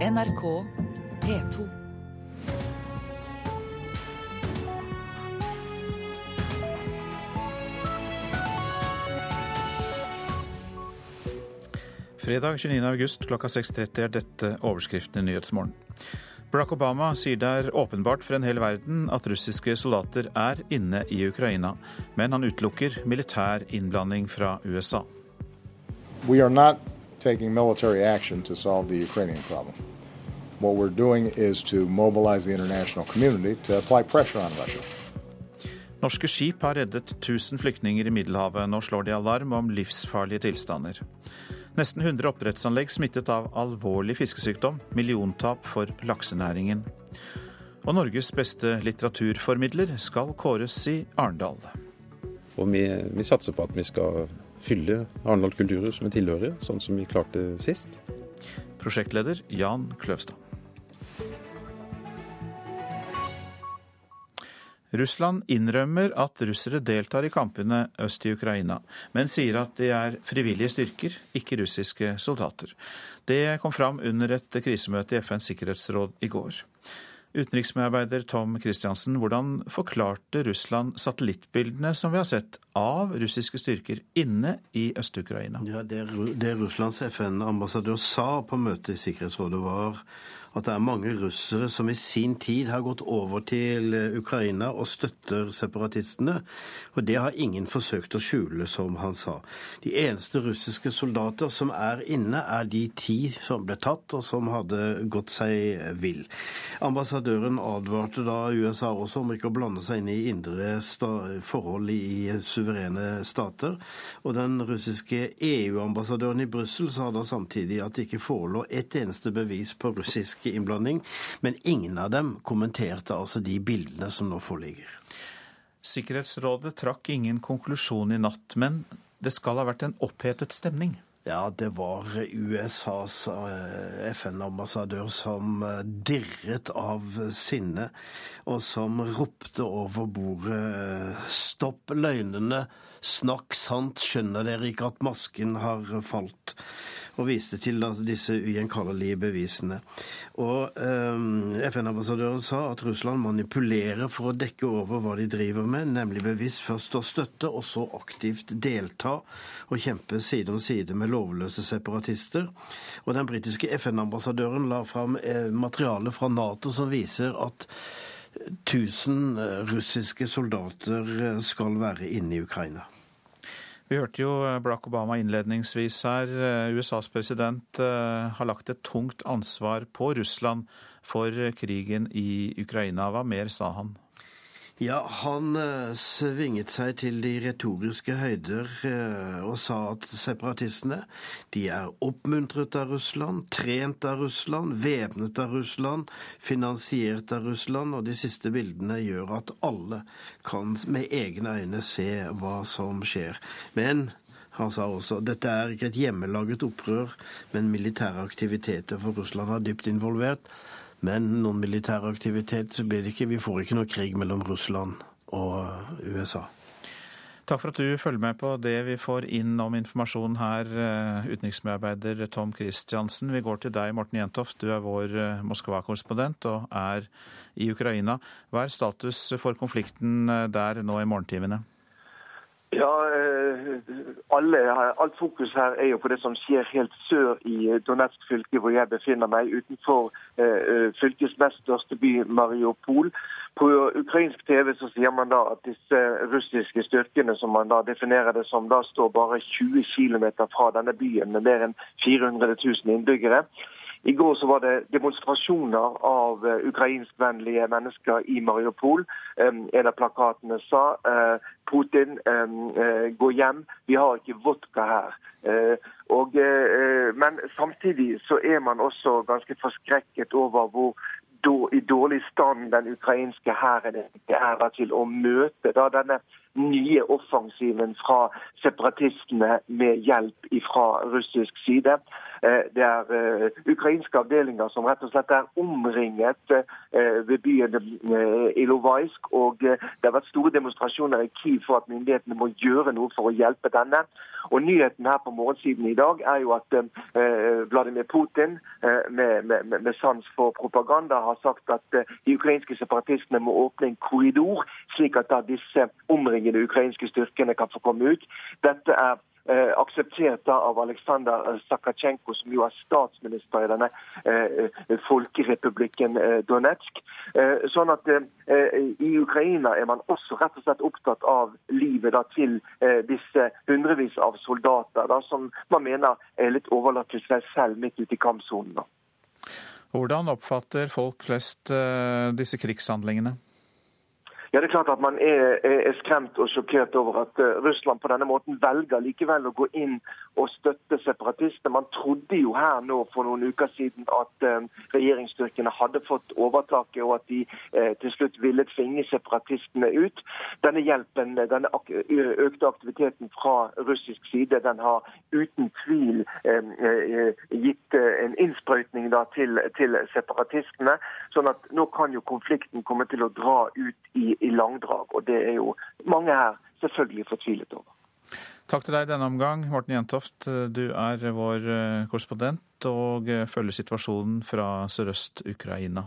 NRK P2. Fredag 29. august klokka 6.30 er dette overskriften i Nyhetsmorgen. Barack Obama sier det er åpenbart for en hel verden at russiske soldater er inne i Ukraina, men han utelukker militær innblanding fra USA. We are not taking military action to solve the Ukrainian problem. What we're doing is to mobilize the international community to apply pressure on Russia. Norske skip har reddet 1000 flyktninger i Middelhavet. Nå slår de alarm om livsfarlige tilstander. Nesten 100 oppdrettsanlegg smittet av alvorlig fiskesykdom. Milliontap for laksenæringen. Og Norges beste litteraturformidler skal kåres i Arendal. Og vi, vi satser på at vi skal fylle Arendal kulturhus med tilhørere, sånn som vi klarte sist. Prosjektleder Jan Kløvstad. Russland innrømmer at russere deltar i kampene øst i Ukraina, men sier at de er frivillige styrker, ikke russiske soldater. Det kom fram under et krisemøte i FNs sikkerhetsråd i går. Utenriksmedarbeider Tom Christiansen, hvordan forklarte Russland satellittbildene som vi har sett av russiske styrker inne i Øst-Ukraina? Ja, det, det Russlands FN-ambassadør sa på møtet i Sikkerhetsrådet, var at det er mange russere som i sin tid har gått over til eh, Ukraina og støtter separatistene. Og det har ingen forsøkt å skjule, som han sa. De eneste russiske soldater som er inne, er de ti som ble tatt, og som hadde gått seg vill. Ambassadøren advarte da USA også om ikke å blande seg inn i indre forhold i suverene stater. Og den russiske EU-ambassadøren i Brussel sa da samtidig at det ikke forelå et eneste bevis på russisk russisk innblanding. Men ingen av dem kommenterte altså de bildene som nå foreligger. Sikkerhetsrådet trakk ingen konklusjon i natt, men det skal ha vært en opphetet stemning? Ja, det var USAs eh, FN-ambassadør som eh, dirret av sinne, og som ropte over bordet eh, stopp løgnene, snakk sant, skjønner dere ikke at masken har falt? og viste til disse ugjenkallelige bevisene. Og eh, FN-ambassadøren sa at Russland manipulerer for å dekke over hva de driver med, nemlig bevisst først å støtte, og så aktivt delta og kjempe side om side med lovløse separatister. Og den britiske FN-ambassadøren la fram eh, materiale fra Nato som viser at 1000 eh, russiske soldater eh, skal være inne i Ukraina. Vi hørte jo eh, Barack Obama innledningsvis her. USAs president har lagt et tungt ansvar på Russland for krigen i Ukraina. Hva mer sa han? Ja, han eh, svinget seg til de retoriske høyder eh, og sa at separatistene de er oppmuntret av Russland, trent av Russland, væpnet av Russland, finansiert av Russland, og de siste bildene gjør at alle kan med egne øyne se hva som skjer. Men han sa også dette er ikke et hjemmelaget opprør, men militære aktiviteter, for Russland er dypt involvert. Men noen militær aktivitet blir det ikke. Vi får ikke noe krig mellom Russland og USA. Takk for at du følger med på det vi får inn om informasjon her, eh, utenriksmedarbeider Tom Christiansen. Vi går til deg, Morten Jentoft. Du er vår eh, Moskva-korrespondent og er i Ukraina. Hva er status for konflikten eh, der nå i morgentimene? Ja, alle, Alt fokus her er jo på det som skjer helt sør i Donetsk fylke, hvor jeg befinner meg, utenfor eh, fylkets nest største by, Mariupol. På ukrainsk TV så sier man da at disse russiske styrkene, som man da definerer det som, da står bare 20 km fra denne byen med mer enn 400 000 innbyggere. I går så var det demonstrasjoner av uh, ukrainskvennlige mennesker i Mariupol. En av plakatene sa uh, Putin, uh, gå hjem, vi har ikke vodka her. Og, men samtidig så er man også ganske forskrekket over hvor i dårlig stand den ukrainske hæren er til å møte da, denne nye offensiven fra separatistene med hjelp fra russisk side. Det er ukrainske avdelinger som rett og slett er omringet ved byen Ilovaisk. Og det har vært store demonstrasjoner i Kiev for at myndighetene må gjøre noe for å hjelpe denne. Og Nyheten her på morgensiden i dag er jo at Vladimir Putin med, med, med sans for propaganda har sagt at de ukrainske separatistene må åpne en korridor, slik at da disse omringede ukrainske styrkene kan få komme ut. Dette er eh, akseptert av Aleksandr Sakatsjenko, som jo er statsminister i denne eh, folkerepublikken eh, Donetsk. Eh, sånn at eh, I Ukraina er man også rett og slett opptatt av livet da, til eh, disse hundrevis av soldater, da, som man mener er litt overlatt til seg selv midt ute i kampsonen. Hvordan oppfatter folk flest disse krigshandlingene? Ja, det er klart at Man er, er skremt og sjokkert over at uh, Russland på denne måten velger likevel å gå inn og støtte separatistene. Man trodde jo her nå for noen uker siden at uh, regjeringsstyrkene hadde fått overtaket, og at de uh, til slutt ville tvinge separatistene ut. Denne hjelpen, denne økte aktiviteten fra russisk side, den har uten tvil gitt en innsprøytning til, til separatistene. sånn at nå kan jo konflikten komme til å dra ut i i langdrag. Og det er jo mange her selvfølgelig fortvilet over. Takk til deg denne omgang, Morten Jentoft. Du er vår eh, korrespondent og eh, følger situasjonen fra Sørøst-Ukraina.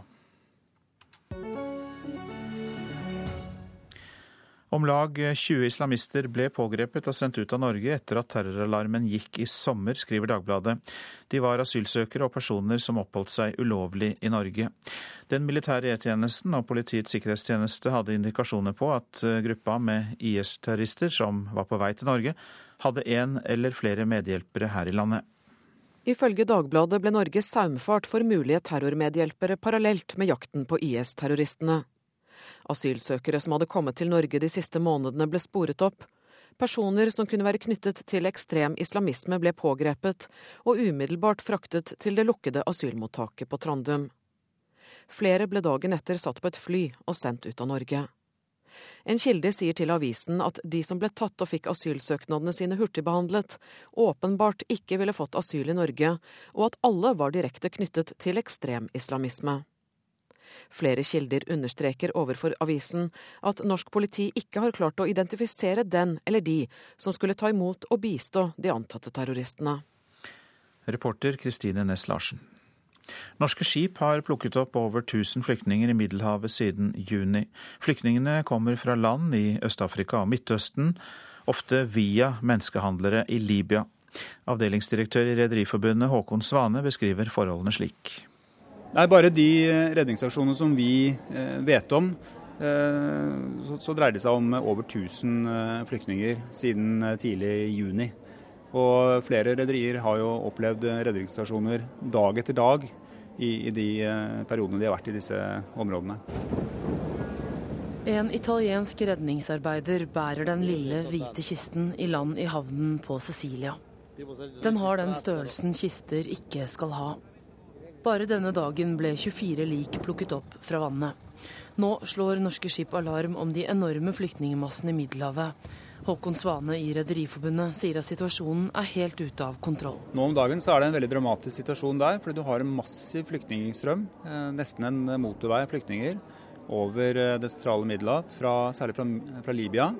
Om lag 20 islamister ble pågrepet og sendt ut av Norge etter at terroralarmen gikk i sommer, skriver Dagbladet. De var asylsøkere og personer som oppholdt seg ulovlig i Norge. Den militære E-tjenesten og Politiets sikkerhetstjeneste hadde indikasjoner på at gruppa med IS-terrorister som var på vei til Norge, hadde en eller flere medhjelpere her i landet. Ifølge Dagbladet ble Norge saumfart for mulige terrormedhjelpere parallelt med jakten på IS-terroristene. Asylsøkere som hadde kommet til Norge de siste månedene ble sporet opp. Personer som kunne være knyttet til ekstrem islamisme ble pågrepet og umiddelbart fraktet til det lukkede asylmottaket på Trandum. Flere ble dagen etter satt på et fly og sendt ut av Norge. En kilde sier til avisen at de som ble tatt og fikk asylsøknadene sine hurtigbehandlet, åpenbart ikke ville fått asyl i Norge, og at alle var direkte knyttet til ekstrem islamisme. Flere kilder understreker overfor avisen at norsk politi ikke har klart å identifisere den eller de som skulle ta imot og bistå de antatte terroristene. Reporter Kristine Næss Larsen. Norske skip har plukket opp over 1000 flyktninger i Middelhavet siden juni. Flyktningene kommer fra land i Øst-Afrika og Midtøsten, ofte via menneskehandlere i Libya. Avdelingsdirektør i Rederiforbundet Håkon Svane beskriver forholdene slik. Er bare de eh, redningsaksjonene som vi eh, vet om. Eh, så dreier det seg om over 1000 flyktninger siden tidlig juni. Og flere rederier har jo opplevd redningsstasjoner dag etter dag i, de periodene de har vært i disse områdene. En italiensk redningsarbeider bærer den lille, hvite kisten i land i havnen på Sicilia. Den har den størrelsen kister ikke skal ha. Bare denne dagen ble 24 lik plukket opp fra vannet. Nå slår norske skip alarm om de enorme flyktningmassene i Middelhavet. Håkon Svane i Rederiforbundet sier at situasjonen er helt ute av kontroll. Nå om dagen så er det en veldig dramatisk situasjon der, fordi du har en massiv flyktningstrøm, eh, nesten en motorvei av flyktninger, over eh, det sentrale Middelhav, særlig fra, fra, Libya,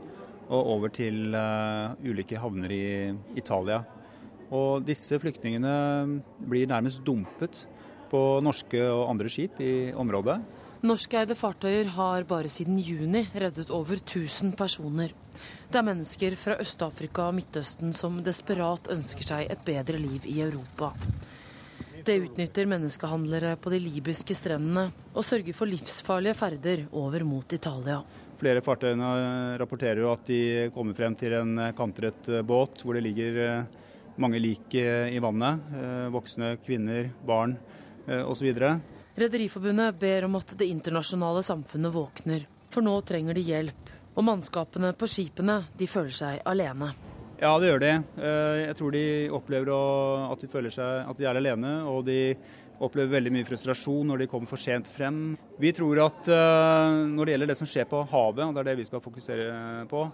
og over til uh, ulike havner i Italia. Og disse flyktningene blir nærmest dumpet på norske og andre skip i området. Norskeide fartøyer har bare siden juni reddet over 1000 personer. Det er mennesker fra Øst-Afrika og Midtøsten som desperat ønsker seg et bedre liv i Europa. Det utnytter menneskehandlere på de libyske strendene og sørger for livsfarlige ferder over mot Italia. Flere fartøyene rapporterer jo at de kommer frem til en kantret båt hvor det ligger mange lik i vannet. Eh, voksne, kvinner, barn. Eh, osv. Rederiforbundet ber om at det internasjonale samfunnet våkner, for nå trenger de hjelp. Og mannskapene på skipene de føler seg alene. Ja, det gjør de. Eh, jeg tror de opplever at de føler seg at de er alene. Og de opplever veldig mye frustrasjon når de kommer for sent frem. Vi tror at eh, når det gjelder det som skjer på havet, og det er det vi skal fokusere på,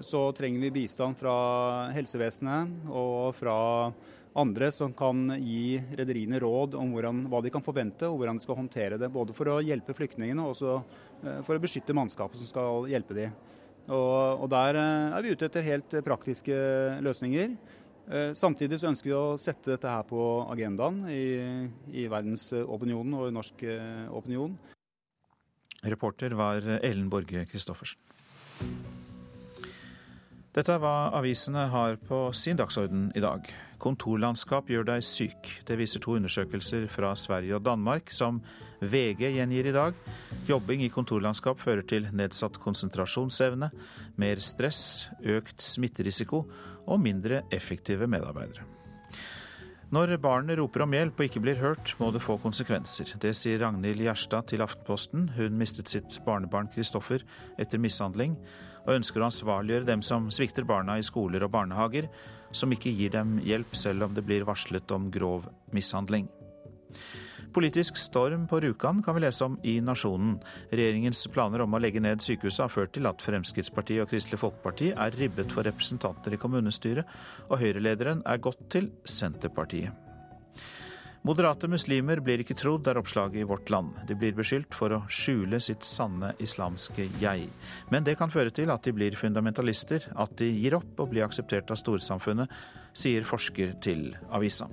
så trenger vi bistand fra helsevesenet og fra andre som kan gi rederiene råd om hvordan, hva de kan forvente og hvordan de skal håndtere det. Både for å hjelpe flyktningene og eh, for å beskytte mannskapet som skal hjelpe dem. Og, og der eh, er vi ute etter helt praktiske løsninger. Eh, samtidig så ønsker vi å sette dette her på agendaen i, i verdensopinionen og i norsk opinion. Reporter var Ellen Borge Christoffersen. Dette er hva avisene har på sin dagsorden i dag. Kontorlandskap gjør deg syk. Det viser to undersøkelser fra Sverige og Danmark, som VG gjengir i dag. Jobbing i kontorlandskap fører til nedsatt konsentrasjonsevne, mer stress, økt smitterisiko og mindre effektive medarbeidere. Når barnet roper om hjelp og ikke blir hørt, må det få konsekvenser. Det sier Ragnhild Gjerstad til Aftenposten. Hun mistet sitt barnebarn Kristoffer etter mishandling og ønsker å ansvarliggjøre dem som svikter barna i skoler og barnehager, som ikke gir dem hjelp selv om det blir varslet om grov mishandling. Politisk storm på Rjukan kan vi lese om i Nasjonen. Regjeringens planer om å legge ned sykehuset har ført til at Fremskrittspartiet og Kristelig Folkeparti er ribbet for representanter i kommunestyret, og Høyre-lederen er gått til Senterpartiet. Moderate muslimer blir ikke trodd, er oppslaget i Vårt Land. De blir beskyldt for å skjule sitt sanne islamske jeg. Men det kan føre til at de blir fundamentalister, at de gir opp og blir akseptert av storsamfunnet, sier forsker til avisa.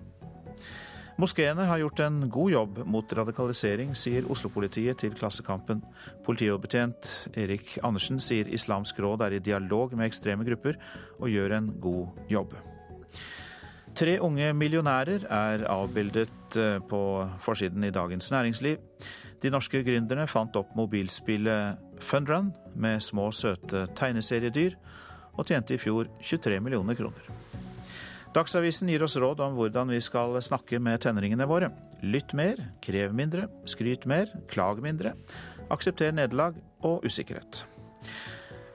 Moskeene har gjort en god jobb mot radikalisering, sier Oslo-politiet til Klassekampen. Politioverbetjent Erik Andersen sier Islamsk råd er i dialog med ekstreme grupper og gjør en god jobb. Tre unge millionærer er avbildet eh, på forsiden i Dagens Næringsliv. De norske gründerne fant opp mobilspillet Fundrun med små, søte tegneseriedyr, og tjente i fjor 23 millioner kroner. Dagsavisen gir oss råd om hvordan vi skal snakke med tenåringene våre. Lytt mer, krev mindre, skryt mer, klag mindre. Aksepter nederlag og usikkerhet.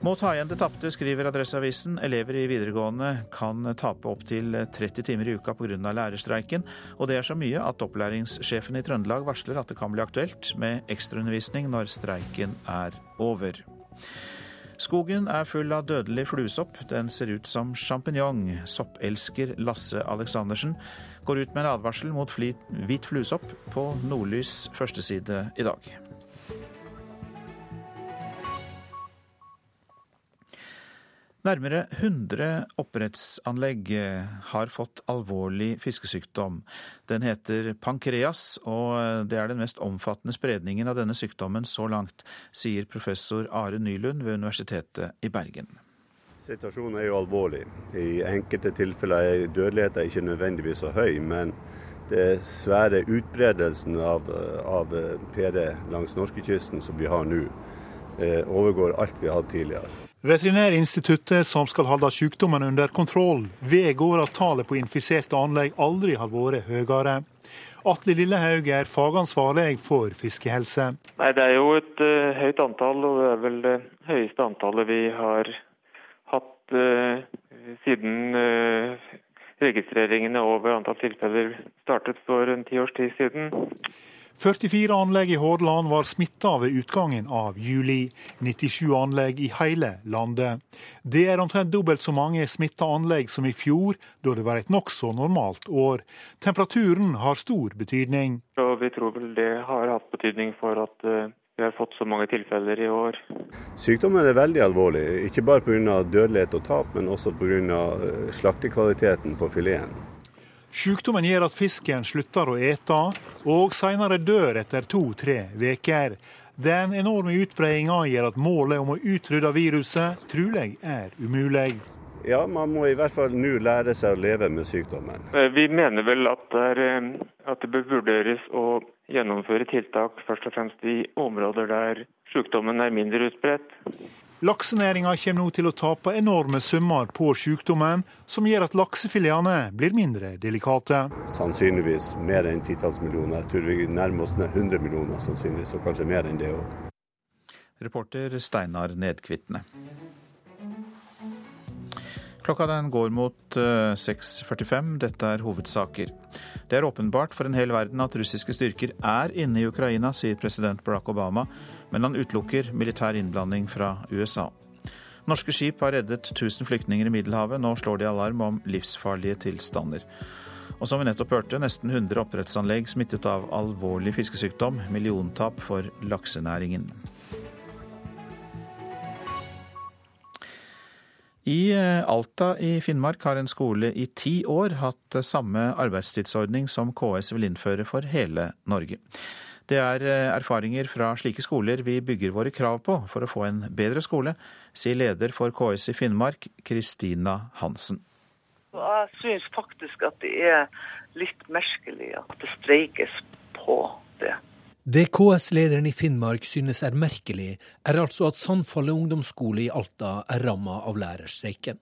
Må ta igjen det tapte, skriver Adresseavisen. Elever i videregående kan tape opptil 30 timer i uka pga. lærerstreiken, og det er så mye at opplæringssjefen i Trøndelag varsler at det kan bli aktuelt med ekstraundervisning når streiken er over. Skogen er full av dødelig fluesopp. Den ser ut som sjampinjong. Soppelsker Lasse Aleksandersen går ut med en advarsel mot hvit fluesopp på Nordlys førsteside i dag. Nærmere 100 oppdrettsanlegg eh, har fått alvorlig fiskesykdom. Den heter pankreas, og eh, det er den mest omfattende spredningen av denne sykdommen så langt, sier professor Are Nylund ved Universitetet i Bergen. Situasjonen er jo alvorlig. I enkelte tilfeller er dødeligheten ikke nødvendigvis så høy, men det svære utbredelsen av, av PD langs norskekysten som vi har nå, eh, overgår alt vi har hatt tidligere. Veterinærinstituttet, som skal holde sykdommen under kontroll, vedgår at tallet på infiserte anlegg aldri har vært høyere. Atle Lillehaug er fagansvarlig for fiskehelse. Nei, Det er jo et uh, høyt antall, og det er vel det høyeste antallet vi har hatt uh, siden uh, registreringene over antall tilfeller startet for en ti års tid siden. 44 anlegg i Hordaland var smitta ved utgangen av juli. 97 anlegg i hele landet. Det er omtrent dobbelt så mange smitta anlegg som i fjor, da det var et nokså normalt år. Temperaturen har stor betydning. Og vi tror vel det har hatt betydning for at eh, vi har fått så mange tilfeller i år. Sykdommen er veldig alvorlig, ikke bare pga. dødelighet og tap, men også pga. Eh, slaktekvaliteten på fileten. Sykdommen gjør at fisken slutter å ete, og senere dør etter to-tre uker. Den enorme utbredninga gjør at målet om å utrydde viruset trolig er umulig. Ja, man må i hvert fall nå lære seg å leve med sykdommen. Eh, vi mener vel at det, er, eh, at det bør vurderes å gjennomføre tiltak først og fremst i områder der sykdommen er mindre utbredt. Laksenæringa kommer nå til å tape enorme summer på sykdommen, som gjør at laksefiletene blir mindre delikate. Sannsynligvis mer enn titalls millioner. Jeg tror vi nærmer oss 100 millioner sannsynligvis, og kanskje mer enn det òg. Reporter Steinar Nedkvitne. Klokka den går mot 6.45. Eh, Dette er hovedsaker. Det er åpenbart for en hel verden at russiske styrker er inne i Ukraina, sier president Barack Obama men han utelukker militær innblanding fra USA. Norske skip har reddet 1000 flyktninger i Middelhavet. Nå slår de alarm om livsfarlige tilstander. Og som vi nettopp hørte, nesten 100 oppdrettsanlegg smittet av alvorlig fiskesykdom. Milliontap for laksenæringen. I eh, Alta i Finnmark har en skole i ti år hatt samme arbeidstidsordning som KS vil innføre for hele Norge. Det er eh, erfaringer fra slike skoler vi bygger våre krav på for å få en bedre skole, sier leder for KS i Finnmark, Kristina Hansen. Jeg syns faktisk at det er litt merkelig at det streikes på det. Det KS-lederen i Finnmark synes er merkelig, er altså at Sandfallet ungdomsskole i Alta er ramma av lærerstreiken.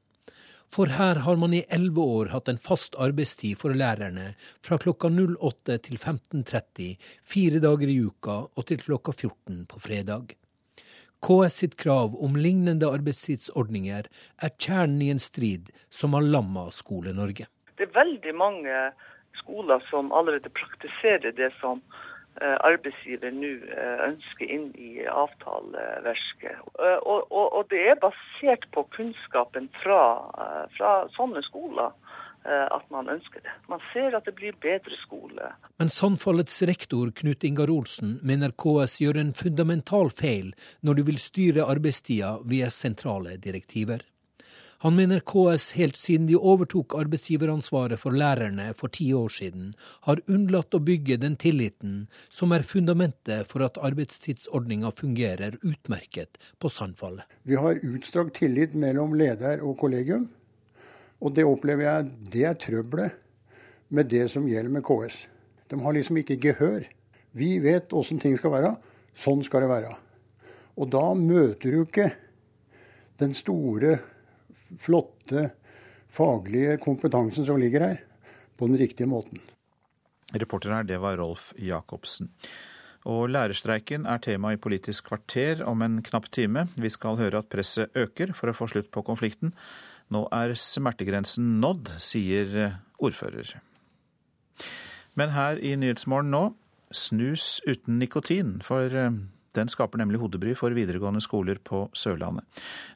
For her har man i elleve år hatt en fast arbeidstid for lærerne fra klokka 08 til 15.30 fire dager i uka og til klokka 14 på fredag. KS sitt krav om lignende arbeidstidsordninger er kjernen i en strid som har lamma Skole-Norge. Det er veldig mange skoler som allerede praktiserer det som arbeidsgiver nå eh, ønsker inn i avtaleverket. Eh, og, og, og, det er basert på kunnskapen fra, fra sånne skoler at man ønsker det. Man ser at det blir bedre skole. Men Sandfallets rektor Knut Ingar Olsen mener KS gjør en fundamental feil når de vil styre arbeidstida via sentrale direktiver. Han mener KS helt siden de overtok arbeidsgiveransvaret for lærerne for ti år siden, har unnlatt å bygge den tilliten som er fundamentet for at arbeidstidsordninga fungerer utmerket på Sandfallet. Vi har utstrakt tillit mellom leder og kollegium, og det opplever jeg det er trøbbelet med det som gjelder med KS. De har liksom ikke gehør. Vi vet åssen ting skal være. Sånn skal det være. Og da møter du ikke den store flotte faglige kompetansen som ligger her, på den riktige måten. Reporter her, det var Rolf Jacobsen. Og lærerstreiken er tema i Politisk kvarter om en knapp time. Vi skal høre at presset øker for å få slutt på konflikten. Nå er smertegrensen nådd, sier ordfører. Men her i Nyhetsmorgen nå, snus uten nikotin. For eh, den skaper nemlig hodebry for videregående skoler på Sørlandet.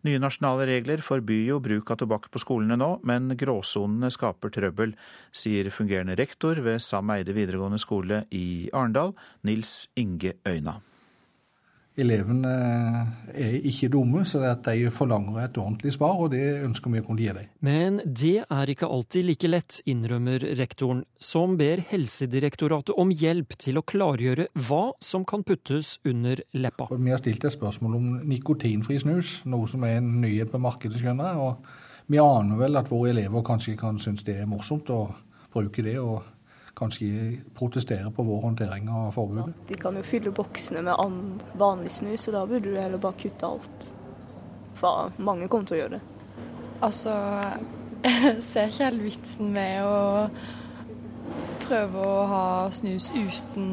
Nye nasjonale regler forbyr jo bruk av tobakk på skolene nå, men gråsonene skaper trøbbel, sier fungerende rektor ved Sam Eide videregående skole i Arendal, Nils Inge Øyna. Elevene er ikke dumme, så de forlanger et ordentlig svar, og det ønsker vi å kunne gi dem. Men det er ikke alltid like lett, innrømmer rektoren, som ber Helsedirektoratet om hjelp til å klargjøre hva som kan puttes under leppa. Vi har stilt et spørsmål om nikotinfri snus, noe som er en nyhet på markedet, skjønner jeg. Og vi aner vel at våre elever kanskje kan synes det er morsomt å bruke det. og kanskje protestere på vår håndtering av forbudet. De kan jo fylle boksene med vanlig snus, og da burde du heller bare kutte alt. For mange kommer til å gjøre det. Altså, jeg ser ikke helt vitsen med å prøve å ha snus uten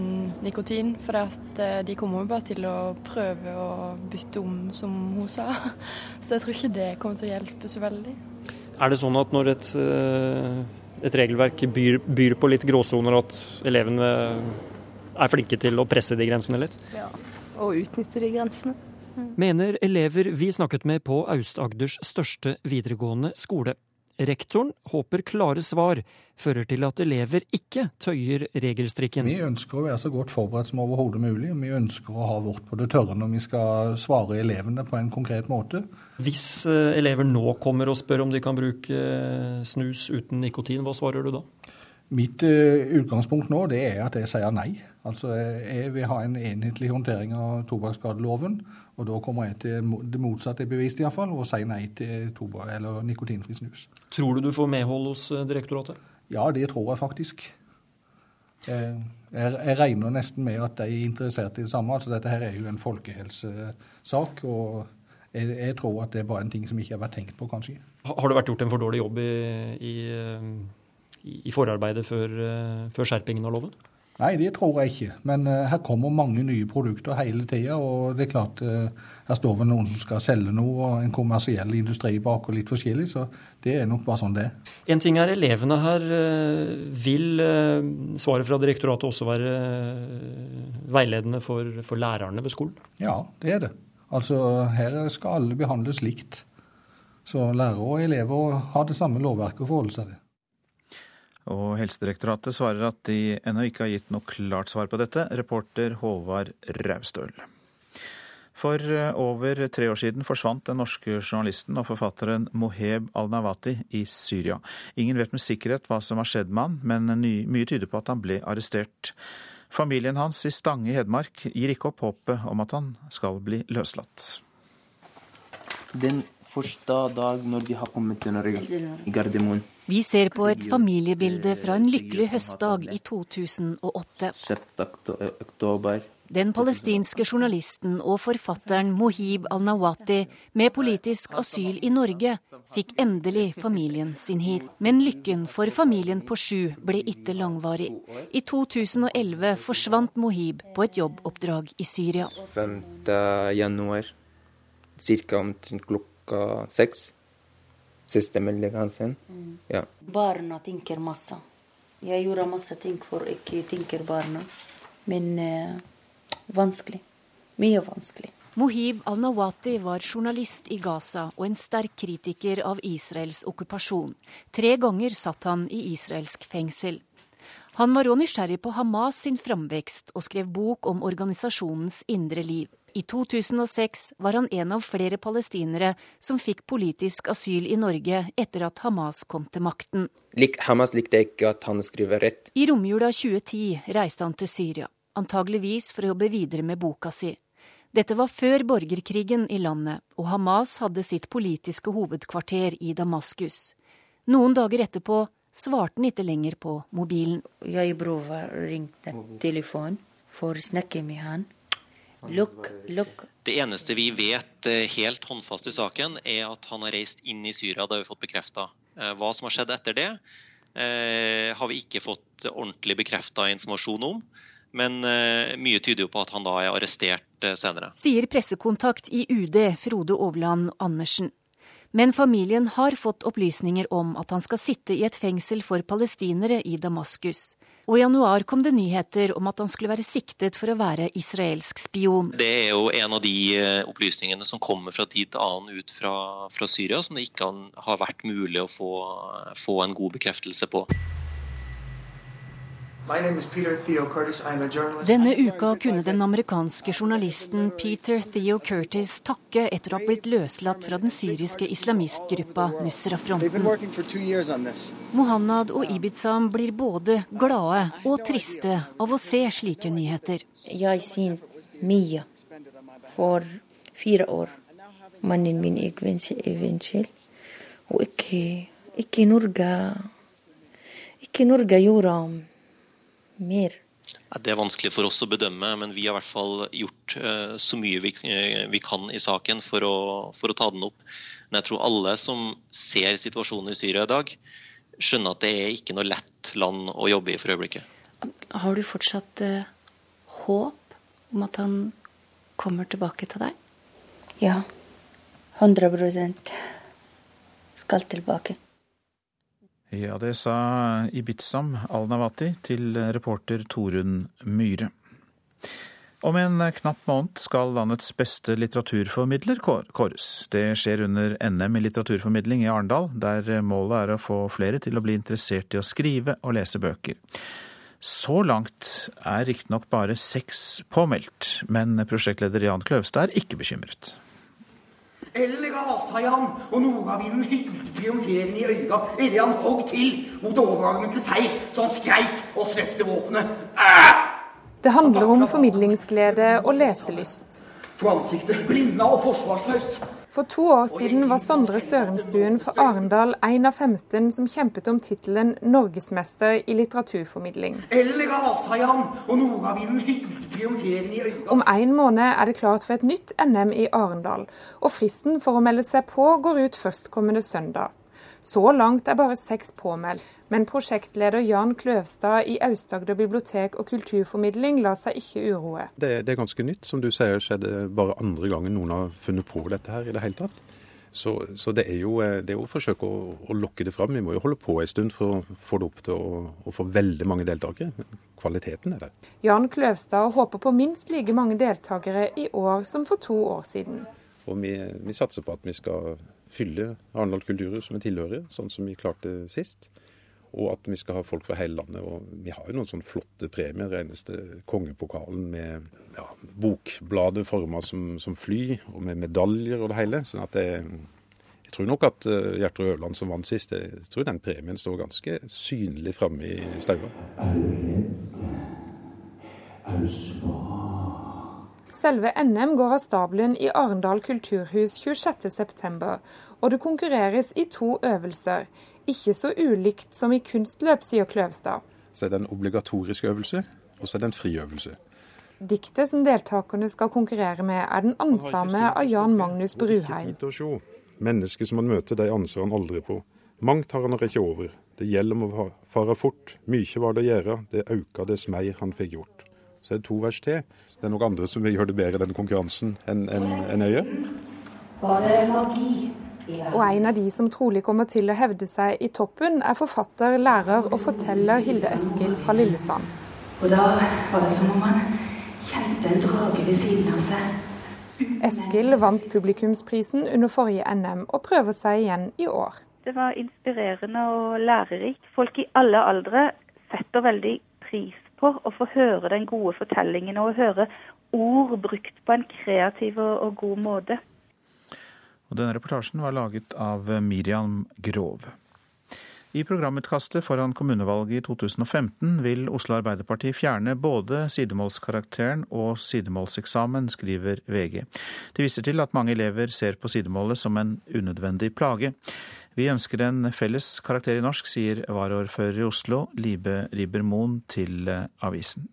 nikotin. For eh, de kommer jo bare til å prøve å bytte om, som hun sa. Så jeg tror ikke det kommer til å hjelpe så veldig. Er det sånn at når et uh et regelverk byr, byr på litt gråsoner, at elevene er flinke til å presse de grensene litt. Ja, og utnytte de grensene. Mm. Mener elever vi snakket med på Aust-Agders største videregående skole. Rektoren håper klare svar fører til at elever ikke tøyer regelstrikken. Vi ønsker å være så godt forberedt som overhodet mulig. Vi ønsker å ha vårt på det tørre når vi skal svare elevene på en konkret måte. Hvis eh, elever nå kommer og spør om de kan bruke eh, snus uten nikotin, hva svarer du da? Mitt uh, utgangspunkt nå det er at jeg sier nei. Altså, Jeg vil ha en enhetlig håndtering av tobakksskadeloven. Og da kommer jeg til det motsatte bevist iallfall, og sier nei til tobakk eller nikotinfri snus. Tror du du får medhold hos eh, direktoratet? Ja, det tror jeg faktisk. Jeg, jeg, regner nesten med at de er interessert i det samme. altså Dette her er jo en folkehelsesak. og jeg, jeg, tror at det er bare en ting som ikke har vært tenkt på, kanskje. Har det vært gjort en for dårlig jobb i, i, i forarbeidet før, eh, før skjerpingen av loven? Nei, det tror jeg ikke. Men uh, her kommer mange nye produkter hele tida. Og det er klart, uh, her står vel noen som skal selge noe, og en kommersiell industri bak og litt forskjellig. Så det er nok bare sånn det er. En ting er elevene her. Uh, vil svaret fra direktoratet også være veiledende for, for lærerne ved skolen? Ja, det er det. Altså her skal alle behandles likt. Så lærere og elever har det samme lovverket å forholde seg til. Og Helsedirektoratet svarer at de ennå ikke har gitt noe klart svar på dette. Reporter Håvard Raustøl. For eh, over tre år siden forsvant den norske journalisten og forfatteren Moheb al-Nawati i Syria. Ingen vet med sikkerhet hva som har skjedd med han, men mye tyder på at han ble arrestert. Familien hans i Stange i Hedmark gir ikke opp håpet om at han skal bli løslatt. Den første dag når vi har kommet til Norge, i Gardermoen. Vi ser på et familiebilde fra en lykkelig høstdag i 2008. 6. oktober. Den palestinske journalisten og forfatteren Mohib al-Nawati med politisk asyl i Norge fikk endelig familien sin hit. Men lykken for familien på sju ble ikke langvarig. I 2011 forsvant Mohib på et jobboppdrag i Syria. 5. januar, ca. omtrent klokka seks siste melding hans. Mm. Ja. Barna tenker masse. Jeg gjorde masse ting for ikke tenke barna. Men eh, vanskelig. Mye vanskelig. Mohib al-Nawati var journalist i Gaza og en sterk kritiker av Israels okkupasjon. Tre ganger satt han i israelsk fengsel. Han var òg nysgjerrig på Hamas sin framvekst og skrev bok om organisasjonens indre liv. I 2006 var han en av flere palestinere som fikk politisk asyl i Norge etter at Hamas kom til makten. Hamas likte ikke at han skriver rett. I romjula 2010 reiste han til Syria, antageligvis for å jobbe videre med boka si. Dette var før borgerkrigen i landet, og Hamas hadde sitt politiske hovedkvarter i Damaskus. Noen dager etterpå svarte han ikke lenger på mobilen. Jeg bror ringte telefon for å snakke med han. Look, look. Det eneste vi vet eh, helt håndfast i saken, er at han har reist inn i Syria. Det har vi fått bekrefta. Eh, hva som har skjedd etter det, eh, har vi ikke fått ordentlig bekrefta informasjon om. Men mye tyder jo på at han da er arrestert senere. Sier pressekontakt i UD Frode Overland Andersen. Men familien har fått opplysninger om at han skal sitte i et fengsel for palestinere i Damaskus. Og i januar kom det nyheter om at han skulle være siktet for å være israelsk spion. Det er jo en av de eh, opplysningene som kommer fra tid til annen ut fra, fra Syria, som det ikke har vært mulig å få, få en god bekreftelse på. Denne uka kunne den amerikanske journalisten Peter Theo Curtis takke etter å ha blitt løslatt fra den syriske islamistgruppa Nusra-fronten. Mohanad og Ibizam blir både glade og triste av å se slike nyheter. Jeg sin mye for fire år. Mannen min gikk i fengsel, og ikke, ikke Norge Ikke Norge gjorde mer? Det er vanskelig for oss å bedømme, men vi har i hvert fall gjort uh, så mye vi, uh, vi, kan i saken for å, for å, ta den opp. Men jeg tror alle som ser situasjonen i Syria i dag, skjønner at det er ikke noe lett land å jobbe i for øyeblikket. Har du fortsatt uh, håp om at han kommer tilbake til deg? Ja. 100% skal tilbake. Ja, det sa Ibitsam al-Nawati til reporter Torunn Myhre. Om en knapp måned skal landets beste litteraturformidler kåres. Det skjer under NM i litteraturformidling i Arendal, der målet er å få flere til å bli interessert i å skrive og lese bøker. Så langt er riktignok bare seks påmeldt, men prosjektleder Jan Kløvstad er ikke bekymret. Eller rasa i ham, og nordavinden hylte triumferende i øya idet han hogg til mot overgangen til seig, så han skreik og svepte våpenet. Det handler om formidlingsglede og leselyst. For ansiktet blinda og forsvarsløs. For to år siden var Sondre Sørenstuen fra Arendal en av 15 som kjempet om tittelen norgesmester i litteraturformidling. Om en måned er det klart for et nytt NM i Arendal, og fristen for å melde seg på går ut førstkommende søndag. Så langt er bare seks påmeldt, men prosjektleder Jan Kløvstad i Aust-Agder bibliotek og kulturformidling lar seg ikke uroe. Det, det, er ganske nytt. Som du sier, skjedde bare andre gangen noen har funnet på dette her i det hele tatt. Så, så det, er jo, det, er jo, å forsøke å, å, lokke det fram. Vi må jo holde på en stund for å få det opp til å, å få veldig mange deltakere. Kvaliteten er der. Jan Kløvstad håper på minst like mange deltakere i år som for to år siden. Og vi, vi satser på at vi skal fylle Arendal kulturhus med tilhørere, sånn som vi klarte sist. Og at vi skal ha folk fra hele landet. Og vi har jo noen sånne flotte premier. Reneste kongepokalen med ja, bokbladet forma som, som, fly, og med medaljer og det hele. sånn at det, jeg tror nok at uh, Gjertrud Øverland som vant sist, jeg tror den premien står ganske synlig framme i staua. Selve NM går av stabelen i Arendal kulturhus 26.9, og det konkurreres i to øvelser. Ikke så ulikt som i kunstløp, sier Kløvstad. Så er det en obligatorisk øvelse, og så er det en friøvelse. Diktet som deltakerne skal konkurrere med, er den ansamme av Jan Magnus Bruheim. Mennesker som han møter, de anser han aldri på. Mangt har han rekke over. Det gjelder om å fare fort. Mykje var det å gjøre. det auka dess meir han fikk gjort. Så er det to vers til. Det er noen andre som vil gjøre det bedre i den konkurransen enn en, en Øye. Var det magi? Og en av de som trolig kommer til å hevde seg i toppen, er forfatter, lærer og forteller Hilde Eskil fra Lillesand. Og da var det som om han kjente en drage ved siden av seg. Eskil vant publikumsprisen under forrige NM, og prøver seg igjen i år. Det var inspirerende og lærerikt. Folk i alle aldre setter veldig pris på å få høre den gode fortellingen og høre ord brukt på en kreativ og god måte. Og denne reportasjen var laget av Miriam Grov. I programutkastet foran kommunevalget i 2015 vil Oslo Arbeiderparti fjerne både sidemålskarakteren og sidemålseksamen, skriver VG. De viser til at mange elever ser på sidemålet som en unødvendig plage. Vi ønsker en felles karakter i norsk, sier varaordfører i Oslo, Libe Riber-Moen, til avisen.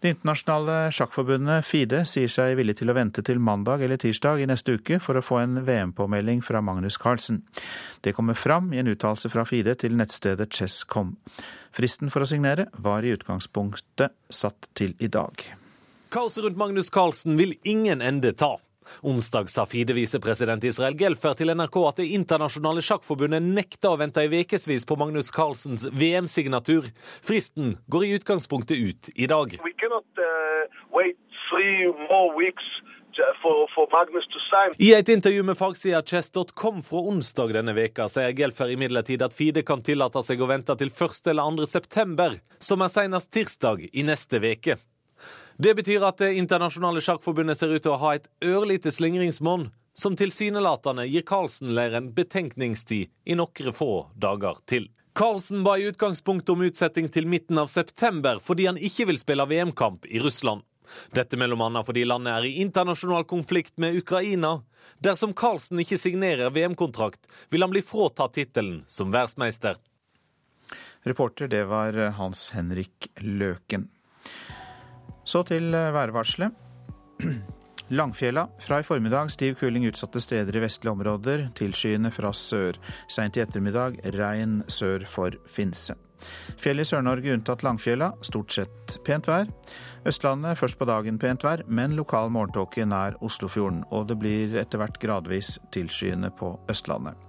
Det internasjonale sjakkforbundet FIDE sier seg villig til å vente til mandag eller tirsdag i neste uke for å få en VM-påmelding fra Magnus Carlsen. Det kommer fram i en uttalelse fra FIDE til nettstedet Chess.com. Fristen for å signere var i utgangspunktet satt til i dag. Kaoset rundt Magnus Carlsen vil ingen ende ta. Onsdag sa FIDE-visepresident Israel Gelfer til NRK at det internasjonale sjakkforbundet nekta å vente i ukevis på Magnus Carlsens VM-signatur. Fristen går i utgangspunktet ut i dag. For, for I et intervju med fagsida chess.com fra onsdag denne veka sier Gelfer imidlertid at FIDE kan tillate seg å vente til 1. eller 2. september, som er senest tirsdag i neste veke. Det betyr at Det internasjonale sjakkforbundet ser ut til å ha et ørlite slingringsmonn som tilsynelatende gir Carlsen-leiren betenkningstid i noen få dager til. Carlsen ba i utgangspunktet om utsetting til midten av september fordi han ikke vil spille VM-kamp i Russland. Dette annet fordi landet er i internasjonal konflikt med Ukraina. Dersom Carlsen ikke signerer VM-kontrakt, vil han bli fråtatt tittelen som verdensmester. Reporter det var Hans Henrik Løken. Så til eh, værvarselet. Langfjella. Fra i formiddag stiv kuling utsatte steder i vestlige områder. Tilskyende fra sør. Seint i ettermiddag regn sør for Finse. Fjell i Sør-Norge unntatt Langfjella. Stort sett pent vær. Østlandet først på dagen pent vær, men lokal morgentåke nær Oslofjorden. Og det blir etter hvert gradvis tilskyende på Østlandet.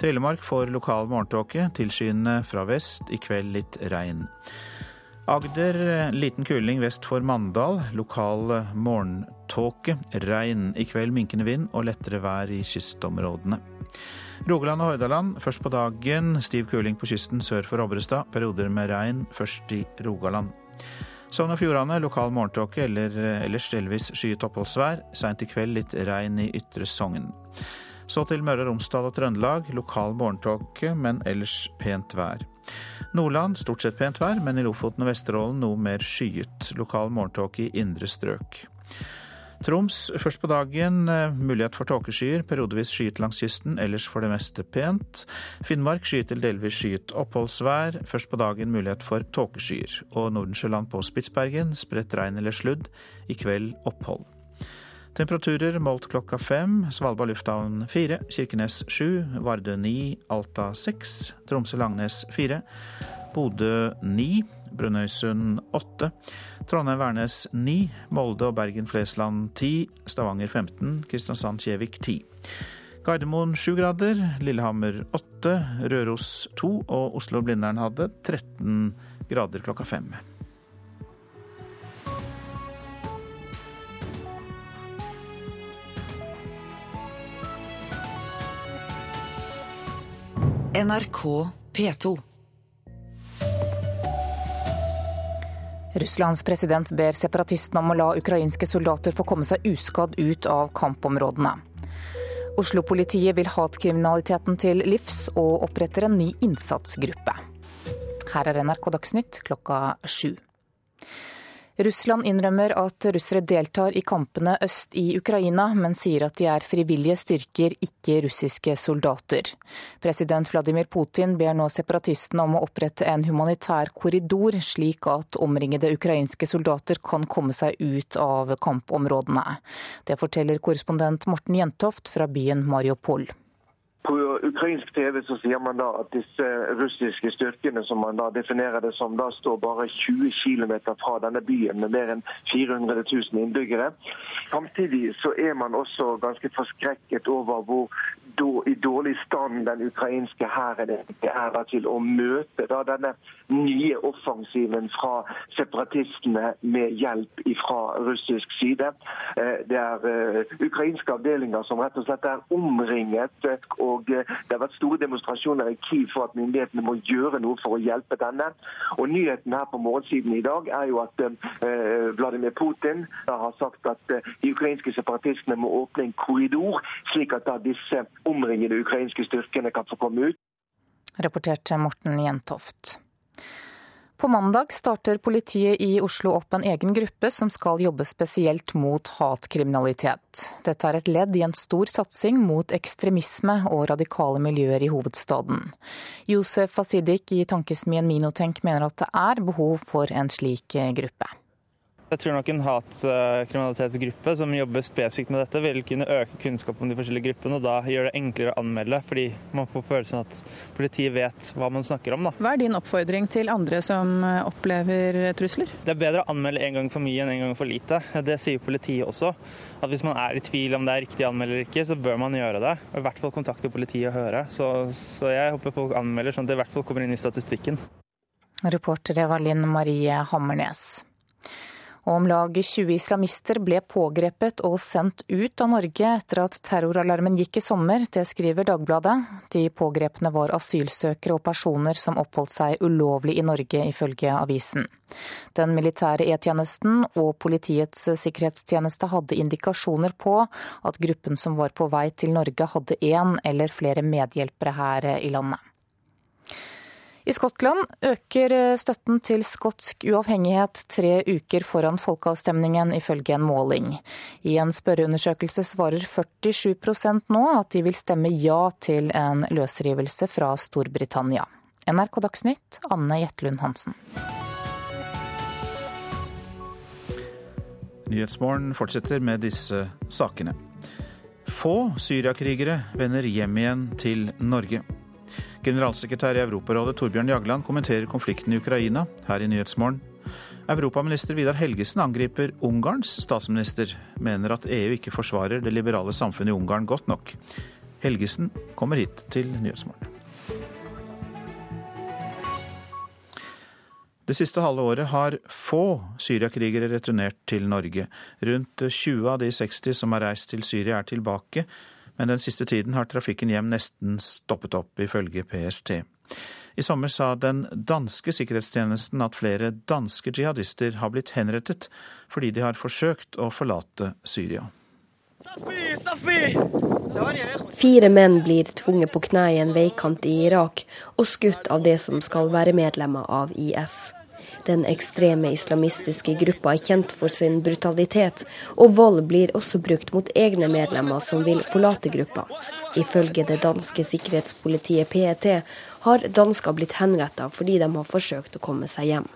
Telemark får lokal morgentåke. Tilskyende fra vest. I kveld litt regn. Agder liten kuling vest for Mandal. Lokal morgentåke. Regn. I kveld minkende vind og lettere vær i kystområdene. Rogaland og Hordaland først på dagen. Stiv kuling på kysten sør for Obrestad. Perioder med regn først i Rogaland. Sogn og Fjordane lokal morgentåke eller ellers delvis skyet oppholdsvær. Seint i kveld litt regn i ytre Sogn. Så til Møre og Romsdal og Trøndelag. Lokal morgentåke, men ellers pent vær. Nordland stort sett pent vær, men i Lofoten og Vesterålen noe mer skyet. Lokal morgentåke i indre strøk. Troms først på dagen eh, mulighet for tåkeskyer, periodevis skyet langs kysten, ellers for det meste pent. Finnmark skyet til delvis skyet oppholdsvær, først på dagen mulighet for tåkeskyer. Og Nordensjøland på Spitsbergen spredt regn eller sludd, i kveld opphold. Temperaturer målt klokka fem. Svalbard lufthavn fire. Kirkenes sju. Vardø ni. Alta seks. Tromsø-Langnes fire. Bodø ni. Brønnøysund åtte. Trondheim-Værnes ni. Molde og Bergen-Flesland ti. Stavanger 15. Kristiansand-Kjevik ti. Gardermoen sju grader. Lillehammer åtte. Røros to. Og Oslo-Blindern hadde 13 grader klokka fem. NRK P2. Russlands president ber separatistene om å la ukrainske soldater få komme seg uskadd ut av kampområdene. Oslo-politiet vil hatkriminaliteten til livs og oppretter en ny innsatsgruppe. Her er NRK Dagsnytt klokka sju. Russland innrømmer at russere deltar i kampene øst i Ukraina, men sier at de er frivillige styrker, ikke russiske soldater. President Vladimir Putin ber nå separatistene om å opprette en humanitær korridor, slik at omringede ukrainske soldater kan komme seg ut av kampområdene. Det forteller korrespondent Morten Jentoft fra byen Mariupol. På ukrainsk TV så sier man da at disse russiske styrkene, som man da definerer det som, da står bare 20 km fra denne byen med mer enn 400 000 innbyggere. Samtidig så er man også ganske forskrekket over hvor i dårlig stand den ukrainske hæren er til å møte da, denne nye offensiven fra separatistene med hjelp fra russisk side. Eh, det er eh, ukrainske avdelinger som rett og slett er omringet. og Det har vært store demonstrasjoner i Kiev for at myndighetene må gjøre noe for å hjelpe denne. Og Nyheten her på morgensiden i dag er jo at eh, Vladimir Putin har sagt at de ukrainske separatistene må åpne en korridor, slik at da disse omringede ukrainske styrkene kan få komme ut. Rapporterte Morten Jentoft. På mandag starter politiet i Oslo opp en egen gruppe som skal jobbe spesielt mot hatkriminalitet. Dette er et ledd i en stor satsing mot ekstremisme og radikale miljøer i hovedstaden. Josef Fasidik i tankesmien Minotenk mener at det er behov for en slik gruppe. Jeg tror nok en hatkriminalitetsgruppe som jobber spesifikt med dette, vil kunne øke kunnskapen om de forskjellige gruppene, og da gjør det enklere å anmelde, fordi man får følelsen at politiet vet hva man snakker om. Da. Hva er din oppfordring til andre som opplever trusler? Det er bedre å anmelde en gang for mye enn en gang for lite. Det sier politiet også. At hvis man er i tvil om det er riktig å anmelde eller ikke, så bør man gjøre det. Og I hvert fall kontakte politiet og høre. Så, så jeg håper folk anmelder, sånn at det i hvert fall kommer inn i statistikken. Reportere var Linn Marie Hammernes og om lag 20 islamister ble pågrepet og sendt ut av Norge etter at terroralarmen gikk i sommer. Det skriver Dagbladet. De pågrepne var asylsøkere og personer som oppholdt seg ulovlig i Norge, ifølge avisen. Den militære E-tjenesten og Politiets sikkerhetstjeneste hadde indikasjoner på at gruppen som var på vei til Norge hadde én eller flere medhjelpere her i landet. I Skottland øker støtten til skotsk uavhengighet tre uker foran folkeavstemningen, ifølge en måling. I en spørreundersøkelse svarer 47% nå at de vil stemme ja til en løsrivelse fra Storbritannia. NRK Dagsnytt, Anne Jetlund Hansen. Nyhetsmorgen fortsetter med disse sakene. Få syriakrigere vender hjem igjen til Norge. Generalsekretær i Europarådet Torbjørn Jagland kommenterer konflikten i Ukraina her i Nyhetsmorgen. Europaminister Vidar Helgesen angriper Ungarns statsminister, mener at EU ikke forsvarer det liberale samfunnet i Ungarn godt nok. Helgesen kommer hit til Nyhetsmorgen. Det siste halve året har få syriakrigere returnert til Norge. Rundt 20 av de 60 som har reist til Syria er tilbake, men den siste tiden har trafikken hjem nesten stoppet opp, ifølge PST. I sommer sa den danske sikkerhetstjenesten at flere danske jihadister har blitt henrettet fordi de har forsøkt å forlate Syria. Fire menn blir tvunget på kne i en veikant i Irak og skutt av det som skal være medlemmer av IS. Den ekstreme islamistiske gruppa er kjent for sin brutalitet, og vold blir også brukt mot egne medlemmer som vil forlate gruppa. Ifølge det danske sikkerhetspolitiet PET har dansker blitt henretta fordi de har forsøkt å komme seg hjem.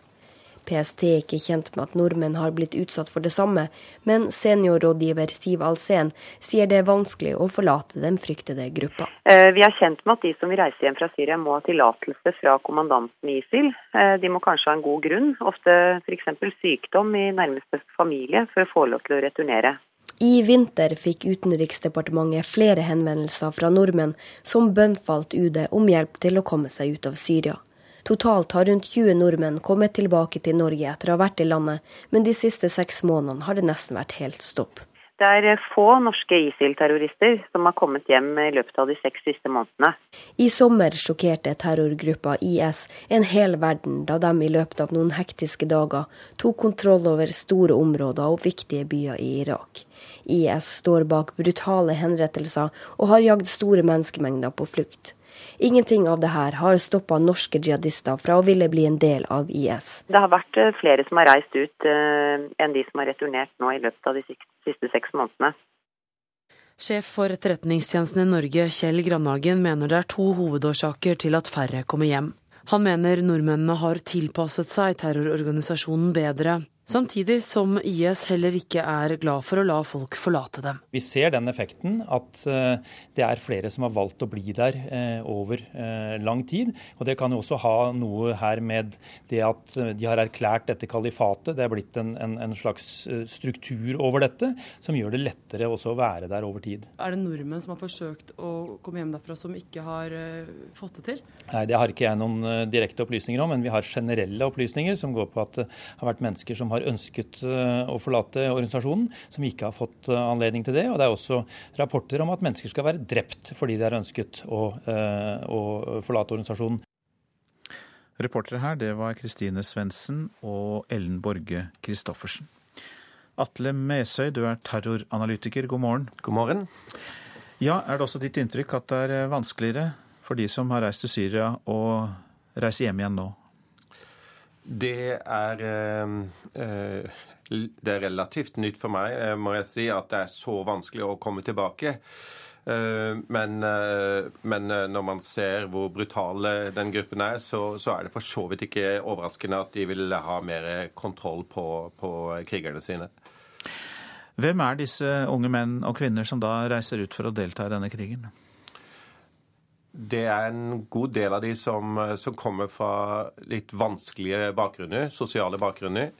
PST er ikke kjent med at nordmenn har blitt utsatt for det samme, men seniorrådgiver Siv Alsen sier det er vanskelig å forlate den fryktede gruppa. Eh, vi er kjent med at de som vil reise hjem fra Syria må ha tillatelse fra kommandanten i ISIL. Eh, de må kanskje ha en god grunn, ofte f.eks. sykdom i nærmeste familie, for å få lov til å returnere. I vinter fikk Utenriksdepartementet flere henvendelser fra nordmenn som bønnfalt UD om hjelp til å komme seg ut av Syria. Totalt har rundt 20 nordmenn kommet tilbake til Norge etter å ha vært i landet, men de siste seks månedene har det nesten vært helt stopp. Det er eh, få norske ISIL-terrorister som har kommet hjem i løpet av de seks siste månedene. I sommer sjokkerte terrorgruppa IS en hel verden da de i løpet av noen hektiske dager tok kontroll over store områder og viktige byer i Irak. IS står bak brutale henrettelser og har jagd store menneskemengder på flukt. Ingenting av det her har stoppa norske jihadister fra å ville bli en del av IS. Det har vært eh, flere som har reist ut uh, enn de som har returnert nå i løpet av de siste seks månedene. Sjef for Etterretningstjenesten i Norge, Kjell Grandhagen, mener det er to hovedårsaker til at færre kommer hjem. Han mener nordmennene har tilpasset seg terrororganisasjonen bedre, Samtidig som IS heller ikke er glad for å la folk forlate dem. Vi ser den effekten at eh, det er flere som har valgt å bli der eh, over eh, lang tid. Og Det kan jo også ha noe her med det at de har erklært dette kalifatet. Det er blitt en, en, en slags struktur over dette som gjør det lettere også å være der over tid. Er det nordmenn som har forsøkt å komme hjem derfra som ikke har fått det til? Nei, Det har ikke jeg noen direkte opplysninger om, men vi har generelle opplysninger som går på at det har vært mennesker som har ønsket eh, å forlate organisasjonen, som ikke har fått eh, anledning til det. Og det er også rapporter om at mennesker skal være drept fordi de har ønsket å, eh, å forlate organisasjonen. Reportere her, det var Kristine Svendsen og Ellen Borge Christoffersen. Atle Mesøy, du er terroranalytiker. God morgen. God morgen. Ja, Er det også ditt inntrykk at det er vanskeligere for de som har reist til Syria, å reise hjem igjen nå? Det er, eh, det er relativt nytt for meg, eh, må jeg si, at det er så vanskelig å komme tilbake. Eh, men, men, når man ser hvor brutale den gruppen er, så, så, er det for så vidt ikke overraskende at de vil ha mer kontroll på, på krigerne sine. Hvem er disse unge menn og kvinner som da reiser ut for å delta i denne krigen? Det er en god del av de som, som kommer fra litt vanskelige bakgrunner, sosiale bakgrunner.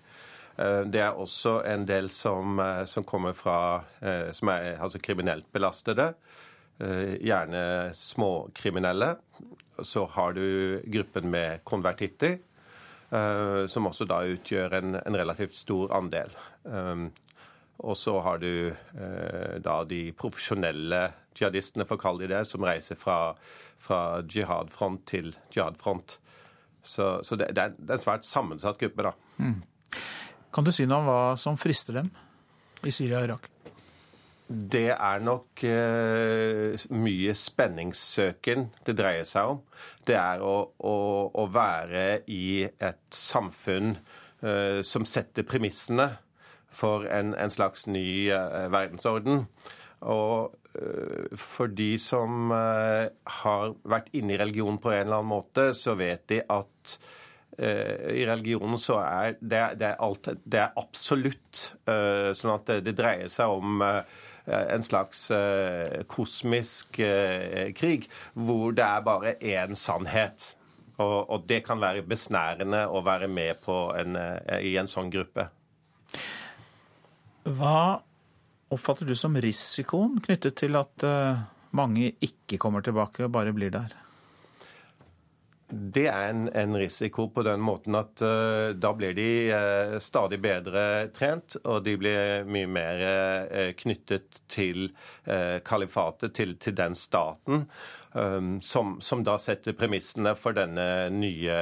Eh, det er også en del som, eh, som kommer fra eh, som er altså kriminelt belastede. Gjerne småkriminelle. Så har du gruppen med konvertitter, som også da utgjør en, en relativt stor andel. Og så har du eh, da de profesjonelle jihadistene, for å kalle de det, som reiser fra, fra jihadfront til jihadfront. Så, så det, det, er, en svært sammensatt gruppe, da. Mm. Kan du si noe om hva som frister dem i Syria og Irak? Det er nok eh, mye spenningssøken det dreier seg om. Det er å, å, å være i et samfunn eh, som setter premissene for en, en slags ny eh, verdensorden. Og for de som uh, har vært inne i religion på en eller annen måte, så vet de at i religionen så er det, det, er, alt, det er absolutt. Sånn at det dreier seg om en slags kosmisk krig, hvor det er bare én sannhet. Og, og, det kan være besnærende å være med på en, i en sånn gruppe. Hva oppfatter du som risikoen knyttet til at eh, mange ikke kommer tilbake og bare blir der? Det er en, en, risiko på den måten at uh, da blir de uh, stadig bedre trent, og de blir mye mer uh, knyttet til kalifatet, til, til, den staten, um, som, som, da setter premissene for denne nye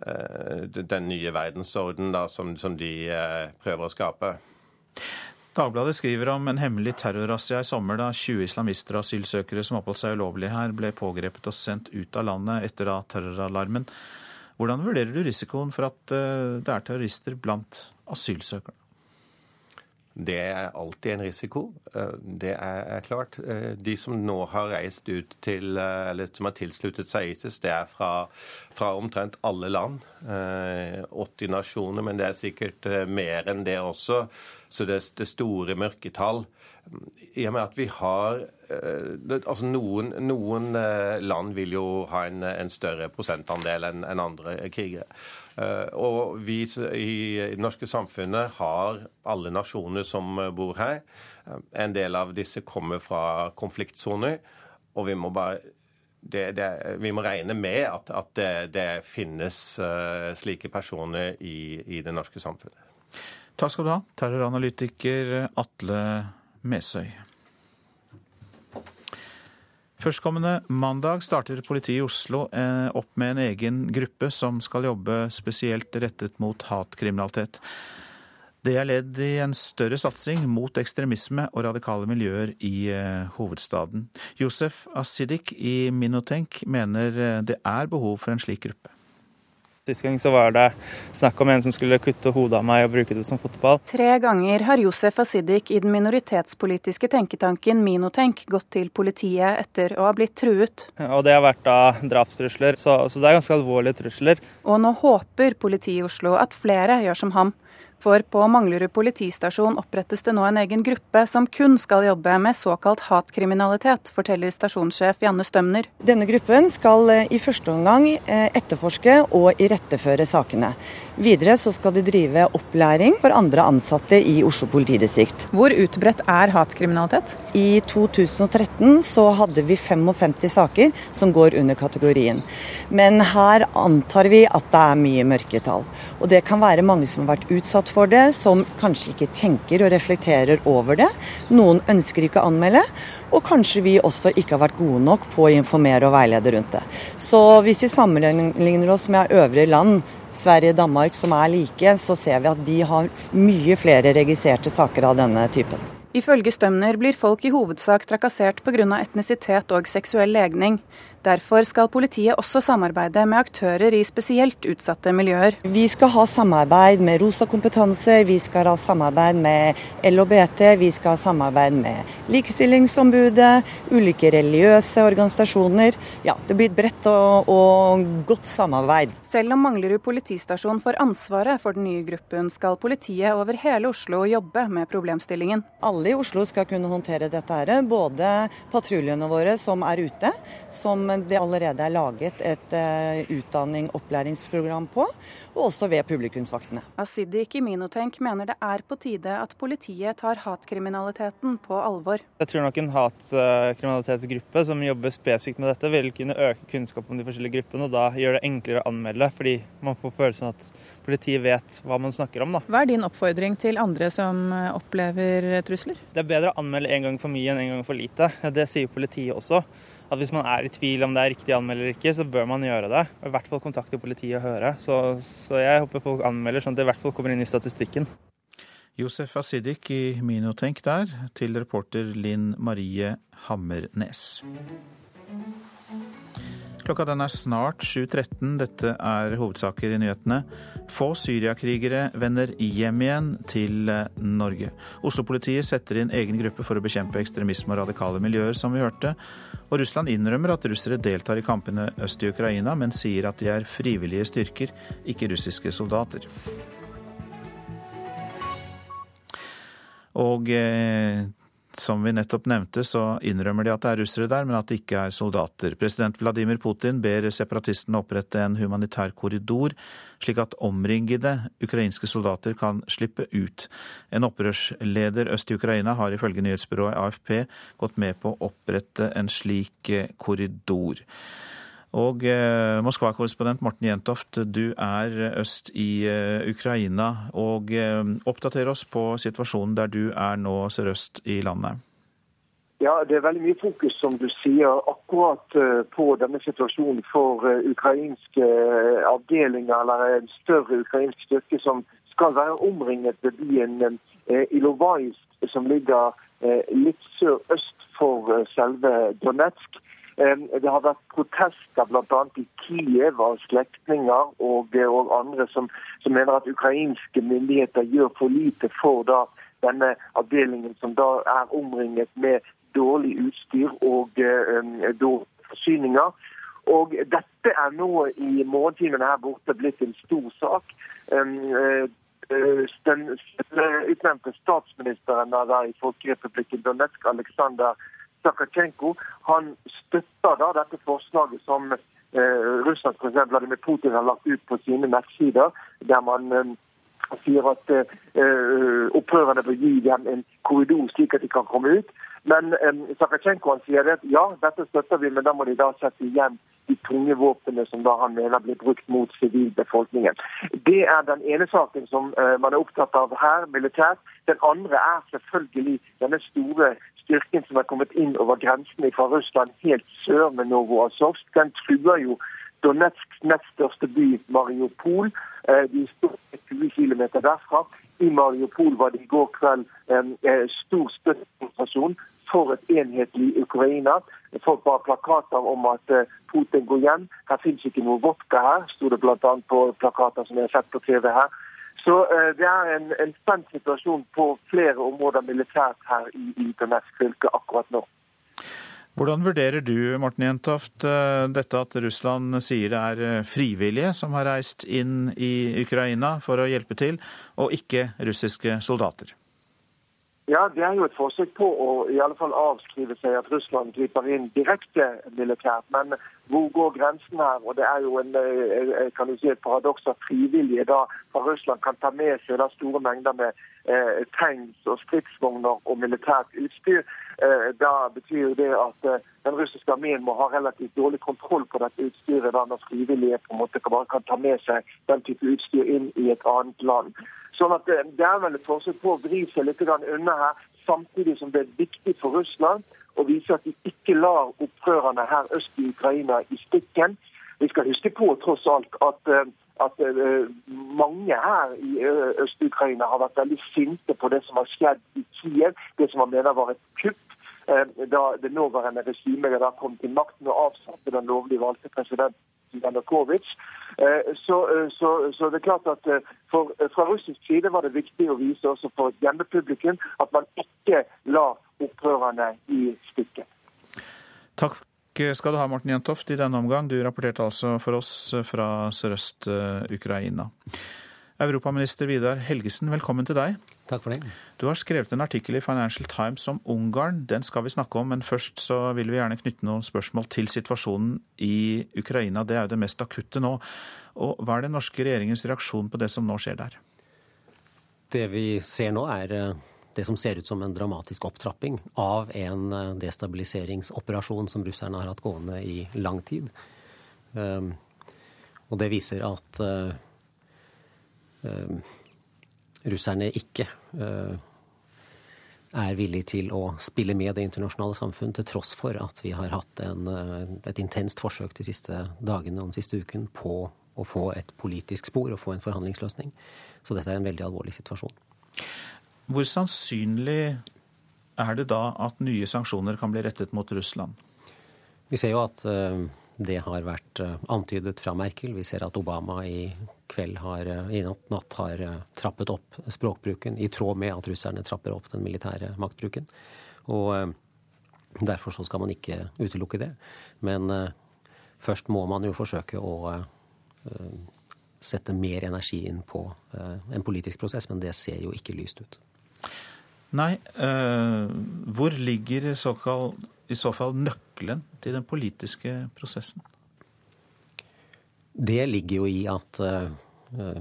den nye verdensorden da, som, som de prøver å skape. Dagbladet skriver om en hemmelig terrorrazzia i sommer da 20 islamister og asylsøkere som oppholdt seg ulovlig her, ble pågrepet og sendt ut av landet etter terroralarmen. Hvordan vurderer du risikoen for at eh, det er terrorister blant asylsøkerne? Det er alltid en risiko. Eh, det er klart. Eh, de som nå har reist ut til, eller som har tilsluttet seg ISIS, det er fra, fra omtrent alle land. 80 nasjoner, men det er sikkert mer enn det også. Så det, det store mørketall I og med at vi har altså noen, noen land vil jo ha en, en større prosentandel enn en andre krigere. Eh, og vi i det norske samfunnet har alle nasjoner som bor her. Eh, en del av disse kommer fra konfliktsoner, og vi må bare det, det, vi må regne med at, at det, det, finnes uh, slike personer i, i, det norske samfunnet. Takk skal du ha, terroranalytiker Atle Mesøy. Førstkommende mandag starter politiet i Oslo eh, opp med en egen gruppe som skal jobbe spesielt rettet mot hatkriminalitet. Det er ledd i en større satsing mot ekstremisme og radikale miljøer i eh, hovedstaden. Josef Asidik i Minotenk mener eh, det er behov for en slik gruppe. Sist gang så var det snakk om en som skulle kutte hodet av meg og bruke det som fotball. Tre ganger har Josef Asidik i den minoritetspolitiske tenketanken Minotenk gått til politiet etter å ha blitt truet. Og det har vært da drapstrusler, så, så det er ganske alvorlige trusler. Og nå håper politiet i Oslo at flere gjør som ham. For på Manglerud politistasjon opprettes det nå en egen gruppe som kun skal jobbe med såkalt hatkriminalitet, forteller stasjonssjef Janne Stømner. Denne gruppen skal eh, i første omgang eh, etterforske og iretteføre sakene. Videre så skal de drive opplæring for andre ansatte i Oslo politidistrikt. Hvor utbredt er hatkriminalitet? I 2013 så hadde vi 55 saker som går under kategorien. Men her antar vi at det er mye mørketall. Og det kan være mange som har vært utsatt for det, som kanskje ikke tenker og reflekterer over det. Noen ønsker ikke å anmelde. Og kanskje vi også ikke har vært gode nok på å informere og veilede rundt det. Så hvis vi sammenligner oss med øvrige land Sverige og Danmark som er like, så ser vi at de har mye flere registrerte saker av denne typen. Ifølge Stømner blir folk i hovedsak trakassert pga. etnisitet og seksuell legning. Derfor skal politiet også samarbeide med aktører i spesielt utsatte miljøer. Vi skal ha samarbeid med Rosa kompetanse, vi skal ha samarbeid med LHBT, vi skal ha samarbeid med Likestillingsombudet, ulike religiøse organisasjoner. Ja, Det blir et bredt og, og godt samarbeid. Selv om Manglerud politistasjon får ansvaret for den nye gruppen, skal politiet over hele Oslo jobbe med problemstillingen. Alle i Oslo skal kunne håndtere dette, her, både patruljene våre som er ute, som det allerede er laget et uh, utdanning opplæringsprogram på, og også ved publikumsvaktene. Asidik i Minotenk mener det er på tide at politiet tar hatkriminaliteten på alvor. Jeg tror nok en hatkriminalitetsgruppe som jobber spesifikt med dette, vil kunne øke kunnskap om de forskjellige gruppene, og da gjøre det enklere å anmelde, fordi man får følelsen at politiet vet hva man snakker om. Da. Hva er din oppfordring til andre som opplever trusler? Det er bedre å anmelde en gang for mye enn en gang for lite. Det sier politiet også at hvis man er i tvil om det er riktig å anmelde eller ikke, så bør man gjøre det. Og I hvert fall kontakte politiet og høre. Så, så jeg håper folk anmelder, sånn at det i hvert fall kommer inn i statistikken. Josef Asidik i Minotenk der, til reporter Linn Marie Hammernes. Klokka den er snart 7.13. Dette er hovedsaker i nyhetene. Få syriakrigere vender hjem igjen til eh, Norge. Oslo-politiet setter inn egen gruppe for å bekjempe ekstremisme og radikale miljøer, som vi hørte. Og Russland innrømmer at russere deltar i kampene øst i Ukraina, men sier at de er frivillige styrker, ikke russiske soldater. Og eh, som vi nettopp nevnte, så innrømmer de at det er russere der, men at det ikke er soldater. President Vladimir Putin ber separatistene opprette en humanitær korridor, slik at omringede ukrainske soldater kan slippe ut. En opprørsleder øst i Ukraina har ifølge nyhetsbyrået AFP gått med på å opprette en slik korridor. Og eh, Moskva-korrespondent Morten Jentoft, du er øst i eh, Ukraina. Og eh, oppdater oss på situasjonen der du er nå sørøst i landet. Ja, Det er veldig mye fokus som du sier, akkurat på denne situasjonen for ukrainske avdelinger, eller en større ukrainsk styrke som skal være omringet ved byen Ilovaisk, som ligger litt sørøst for selve Donetsk. Det har vært protester bl.a. i Kiev av slektninger og, og, andre som, som, mener at ukrainske myndigheter gjør for lite for da, denne avdelingen som da er omringet med dårlig utstyr og uh, dårlige forsyninger. Og dette er nå i morgentimene her borte blitt en stor sak. Uh, den utnevnte statsministeren der i Folkerepublikken Donetsk, Aleksandr Sakhatsjenko han støtter da dette forslaget som eh, Russlands president Vladimir Putin har lagt ut på sine nettsider, der man eh, sier at eh, opprørerne bør gi dem en korridor slik at de kan komme ut. Men eh, Sakasjenko sier at ja, dette støtter vi, men da må de da sette igjen de tunge våpnene som da han mener blir brukt mot sivilbefolkningen. Det er den ene saken som eh, man er opptatt av her militært. Den andre er selvfølgelig denne store styrken som er kommet inn over grensene fra Russland helt sør med Novoazovsk. Den truer jo Donetsks nest største by, Mariupol. Uh, de står 20 km derfra. I Mariupol var det i går kveld en eh, stor støttekonsentrasjon for et enhetlig Ukraina. Folk bare plakater om at eh, Putin går hjem. Her finnes ikke noe vodka her, sto det bl.a. på plakater som jeg har sett på TV her. Så eh, det er en, en spent situasjon på flere områder militært her i, i Donetsk fylke akkurat nå. Hvordan vurderer du Morten Jentoft, eh, dette at Russland sier det er eh, frivillige som har reist inn i Ukraina for å hjelpe til, og ikke russiske soldater? Ja, Det er jo et forsøk på å i alle fall avskrive seg at Russland griper inn direkte militært. Men hvor går grensen her? Og Det er jo en, eh, kan du si, et paradoks at frivillige da fra Russland kan ta med seg da store mengder med eh, tanks og stridsvogner og militært utstyr. Eh, da betyr det at eh, den russiske armeen må ha relativt dårlig kontroll på dette utstyret da når frivillige på en måte bare kan ta med seg den type utstyr inn i et annet land. Sånn at eh, Det er vel et forsøk på å vri seg litt unna her, samtidig som det er viktig for Russland å vise at de ikke lar opprørerne her øst i Ukraina i stikken. Vi skal huske på tross alt at, eh, at eh, mange her i Øst-Ukraina har vært veldig sinte på det som har skjedd i Kiev, det som man mener var et kupp da det nåværende regimet kom til makten og avsatte den lovlig valgte presidenten Janukovitsj. Eh, så, eh, så, så, det er klart at eh, for, Fra russisk side var det viktig å vise også for hjemmepublikum at man ikke la opprørerne i stikken. Takk skal du ha, Morten Jentoft, i denne omgang. Du rapporterte altså for oss fra Sørøst-Ukraina. Europaminister Vidar Helgesen, velkommen til deg. Takk for det. Du har skrevet en artikkel i Financial Times om Ungarn. Den skal vi snakke om, men først så vil vi gjerne knytte noen spørsmål til situasjonen i Ukraina. Det er jo det mest akutte nå. Og hva er den norske regjeringens reaksjon på det som nå skjer der? Det vi ser nå, er eh, det som ser ut som en dramatisk opptrapping av en eh, destabiliseringsoperasjon som russerne har hatt gående i lang tid. Ehm, og det viser at eh, Eh, russerne ikke eh, er villig til å spille med det internasjonale samfunn, til tross for at vi har hatt en, eh, et intenst forsøk de siste dagene og den siste uken på å få et politisk spor og få en forhandlingsløsning. Så dette er en veldig alvorlig situasjon. Hvor sannsynlig er det da at nye sanksjoner kan bli rettet mot Russland? Vi ser jo at det har vært antydet fra Merkel. Vi ser at Obama i kveld har, eh, i natt har eh, trappet opp språkbruken, i tråd med at russerne trapper opp den militære maktbruken. Og eh, derfor så skal man ikke utelukke det. Men først må man jo forsøke å sette mer energi inn på en politisk prosess, men det ser jo ikke lyst ut. Nei. hvor ligger i i så fall nøkkelen til den politiske prosessen? Det ligger jo i at eh,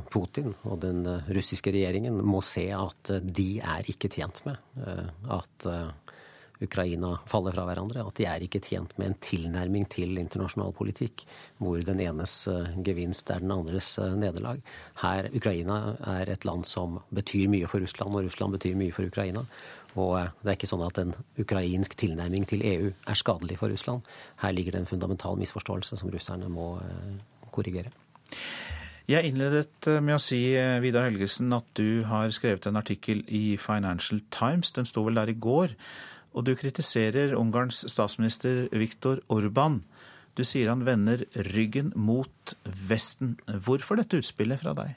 Putin og den eh, russiske regjeringen må se at eh, de er ikke tjent med at Ukraina faller fra hverandre. At de er ikke tjent med en tilnærming til internasjonal politikk hvor den enes gevinst er den andres nederlag. Her, Ukraina er et land som betyr mye for Russland, og Russland betyr mye for Ukraina. Og det er ikke sånn at en ukrainsk tilnærming til EU er skadelig for Russland. Her ligger det en fundamental misforståelse som russerne må korrigere. Jeg innledet eh, med å si, eh, Vidar Helgesen, at du har skrevet en artikkel i Financial Times. Den sto vel der i går. Og du kritiserer Ungarns statsminister Viktor Orban. Du sier han vender ryggen mot Vesten. Hvorfor dette utspillet fra deg?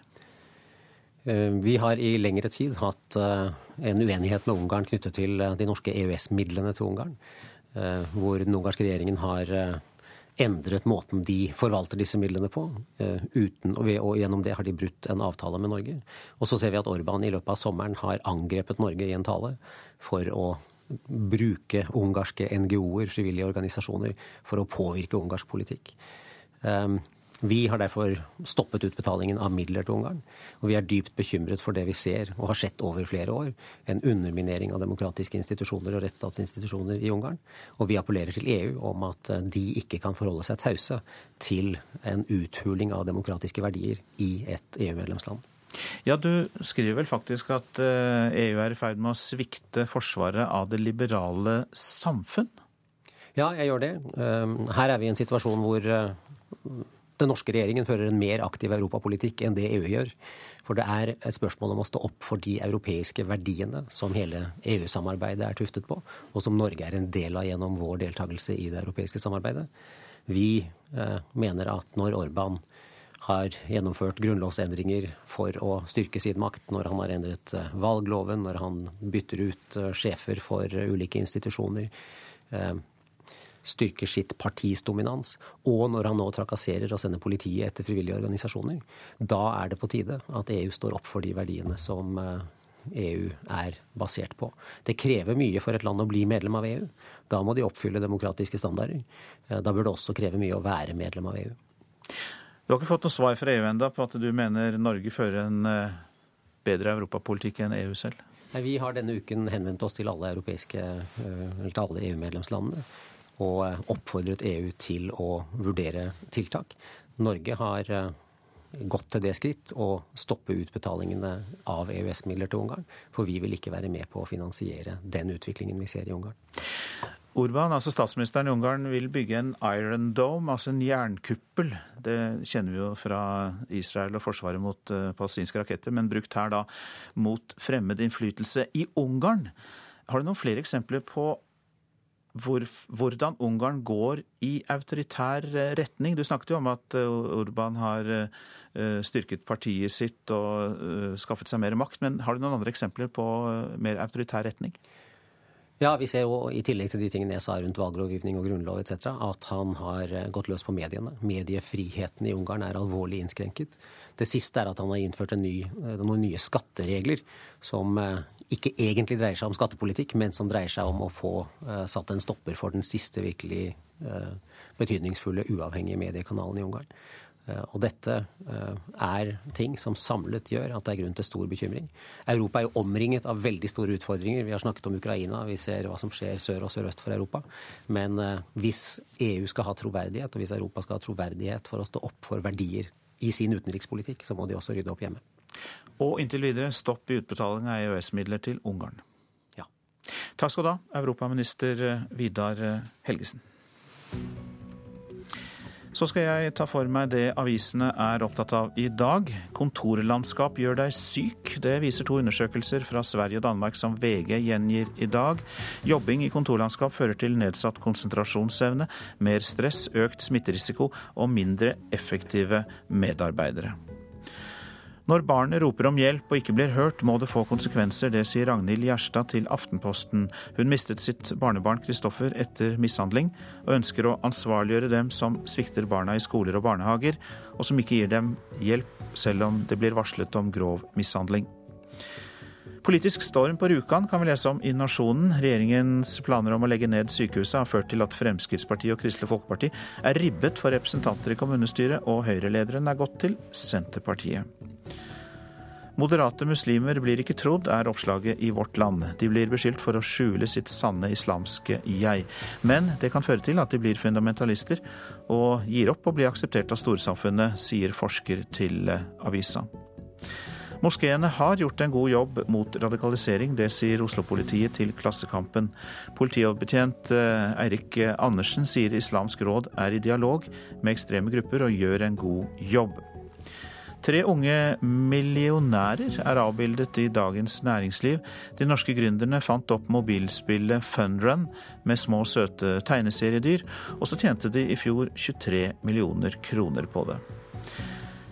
Eh, vi har i lengre tid hatt en uenighet med Ungarn knyttet til de norske EØS-midlene til Ungarn. Hvor den ungarske regjeringen har endret måten de forvalter disse midlene på. Eh, uten, og, ved, og, gjennom det har de brutt en avtale med Norge. Og så ser vi at Orban i løpet av sommeren har angrepet Norge i en tale for å bruke ungarske NGO-er, frivillige organisasjoner, for å påvirke ungarsk politikk. Um, Vi har derfor stoppet utbetalingen av midler til Ungarn. Og vi er dypt bekymret for det vi ser og har sett over flere år. En underminering av demokratiske institusjoner og rettsstatsinstitusjoner i Ungarn. Og vi appellerer til EU om at de ikke kan forholde seg tause til en uthuling av demokratiske verdier i et EU-medlemsland. Ja, Du skriver vel faktisk at EU eh, e er i ferd med å svikte forsvaret av det liberale samfunn? Ja, jeg gjør det. Eh, her er vi i en situasjon hvor eh, den norske regjeringen fører en mer aktiv europapolitikk enn det EU gjør. For det er et spørsmål om å stå opp for de europeiske verdiene som hele EU-samarbeidet er tuftet på, og som Norge er en del av gjennom vår deltakelse i det europeiske samarbeidet. Vi eh, mener at når Orban har gjennomført grunnlovsendringer for å styrke sin makt, når han har endret eh, valgloven, når han bytter ut eh, sjefer for ulike institusjoner, eh, styrker sitt partis dominans, og når han nå trakasserer og sender politiet etter frivillige organisasjoner, da er det på tide at EU står opp for de verdiene som EU eh, e er basert på. Det krever mye for et land å bli medlem av EU. Da må de oppfylle demokratiske standarder. Eh, da bør det også kreve mye å være medlem av EU. Du har ikke fått noe svar fra EU enda på at du mener Norge fører en eh, bedre europapolitikk enn EU selv? Vi har denne uken henvendt oss til alle, alle EU-medlemslandene og eh, oppfordret EU til å vurdere tiltak. Norge har eh, gått til det skritt å stoppe utbetalingene av EØS-midler til Ungarn. For vi vil ikke være med på å finansiere den utviklingen vi ser i Ungarn. Orban, altså statsministeren i Ungarn, vil bygge en Iron Dome, altså en jernkuppel. Det kjenner vi jo fra Israel og forsvaret mot uh, palestinske raketter, men brukt her da mot fremmed innflytelse i Ungarn. Har du noen flere eksempler på hvor, hvordan Ungarn går i autoritær eh, retning. Du snakket jo om at Urban har eh, styrket partiet sitt og skaffet seg mer makt, men har du noen andre eksempler på mer autoritær retning? Ja, vi ser jo i tillegg til de tingene jeg sa rundt valglovgivning og grunnlov etc., at han har gått løs på mediene. Mediefriheten i Ungarn er alvorlig innskrenket. Det siste er at han har innført ny, noen nye skatteregler som ikke egentlig dreier seg om skattepolitikk, men som dreier seg om å få uh, satt en stopper for den siste virkelig uh, betydningsfulle uavhengige mediekanalen i Ungarn. Uh, og dette er ting som samlet gjør at det er grunn til stor bekymring. Europa er jo omringet av veldig store utfordringer. Vi har snakket om Ukraina, vi ser hva som skjer sør og sørøst for Europa. Men hvis EU skal ha troverdighet, og hvis Europa skal ha troverdighet for å stå opp for verdier i sin utenrikspolitikk, så må de også rydde opp hjemme. Og inntil videre stopp i utbetaling av EØS-midler til Ungarn. Ja. Takk skal du ha, europaminister eh, Vidar eh, Helgesen. Så skal jeg ta for meg det avisene er opptatt av i dag. Kontorlandskap gjør deg syk. Det viser to undersøkelser fra Sverige og Danmark som VG gjengir i dag. Jobbing i kontorlandskap fører til nedsatt konsentrasjonsevne, mer stress, økt smitterisiko og mindre effektive medarbeidere. Når barnet roper om hjelp og ikke blir hørt, må det få konsekvenser. Det sier Ragnhild Gjerstad til Aftenposten. Hun mistet sitt barnebarn Kristoffer etter mishandling, og ønsker å ansvarliggjøre dem som svikter barna i skoler og barnehager, og som ikke gir dem hjelp selv om det blir varslet om grov mishandling. Politisk storm på Rjukan kan vi lese om i Nasjonen. Regjeringens planer om å legge ned sykehuset har ført til at Fremskrittspartiet og Kristelig Folkeparti er ribbet for representanter i kommunestyret, og Høyre-lederen er gått til Senterpartiet. Moderate muslimer blir ikke trodd, er oppslaget i Vårt Land. De blir beskyldt for å skjule sitt sanne islamske jeg. Men det kan føre til at de blir fundamentalister og gir opp å bli akseptert av storsamfunnet, sier forsker til avisa. Moskeene har gjort en god jobb mot radikalisering, det sier Oslo-politiet til Klassekampen. Politioverbetjent eh, Eirik Andersen sier Islamsk råd er i dialog med ekstreme grupper og gjør en god jobb. Tre unge millionærer er avbildet i Dagens Næringsliv. De norske gründerne fant opp mobilspillet Funrun med små, søte tegneseriedyr, og så tjente de i fjor 23 millioner kroner på det.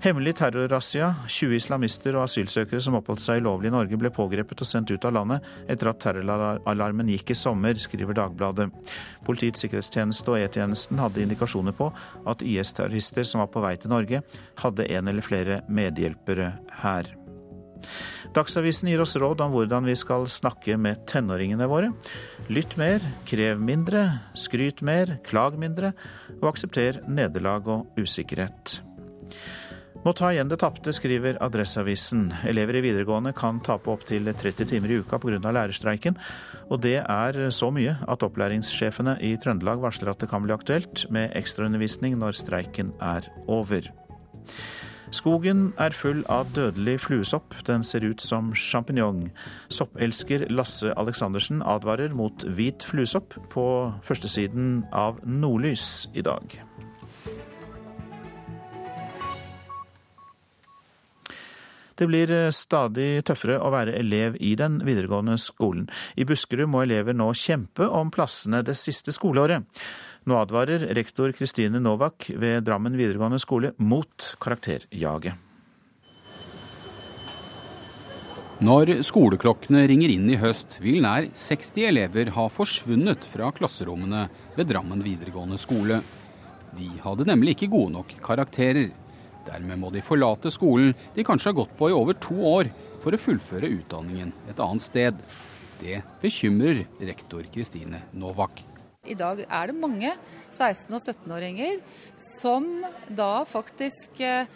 Hemmelig terrorrazzia. 20 islamister og asylsøkere som oppholdt seg ulovlig i Norge, ble pågrepet og sendt ut av landet etter at terroralarmen gikk i sommer, skriver Dagbladet. Politiets sikkerhetstjeneste og E-tjenesten hadde indikasjoner på at IS-terrorister som var på vei til Norge, hadde en eller flere medhjelpere her. Dagsavisen gir oss råd om hvordan vi skal snakke med tenåringene våre. Lytt mer, krev mindre, skryt mer, klag mindre, og aksepter nederlag og usikkerhet. Må ta igjen det tapte, skriver Adresseavisen. Elever i videregående kan tape opptil 30 timer i uka pga. lærerstreiken. Og det er så mye at opplæringssjefene i Trøndelag varsler at det kan bli aktuelt med ekstraundervisning når streiken er over. Skogen er full av dødelig fluesopp. Den ser ut som sjampinjong. Soppelsker Lasse Aleksandersen advarer mot hvit fluesopp på førstesiden av Nordlys i dag. Det blir eh, stadig tøffere å være elev i den videregående skolen. I Buskerud må elever nå kjempe om plassene det siste skoleåret. Nå advarer rektor Kristine Novak ved Drammen videregående skole mot karakterjaget. Når skoleklokkene ringer inn i høst, vil nær 60 elever ha forsvunnet fra klasserommene ved Drammen videregående skole. De hadde nemlig ikke gode nok karakterer. Dermed må de forlate skolen de kanskje har gått på i over to år, for å fullføre utdanningen et annet sted. Det bekymrer rektor Kristine Novak. I dag er det mange 16- og 17-åringer som da faktisk eh,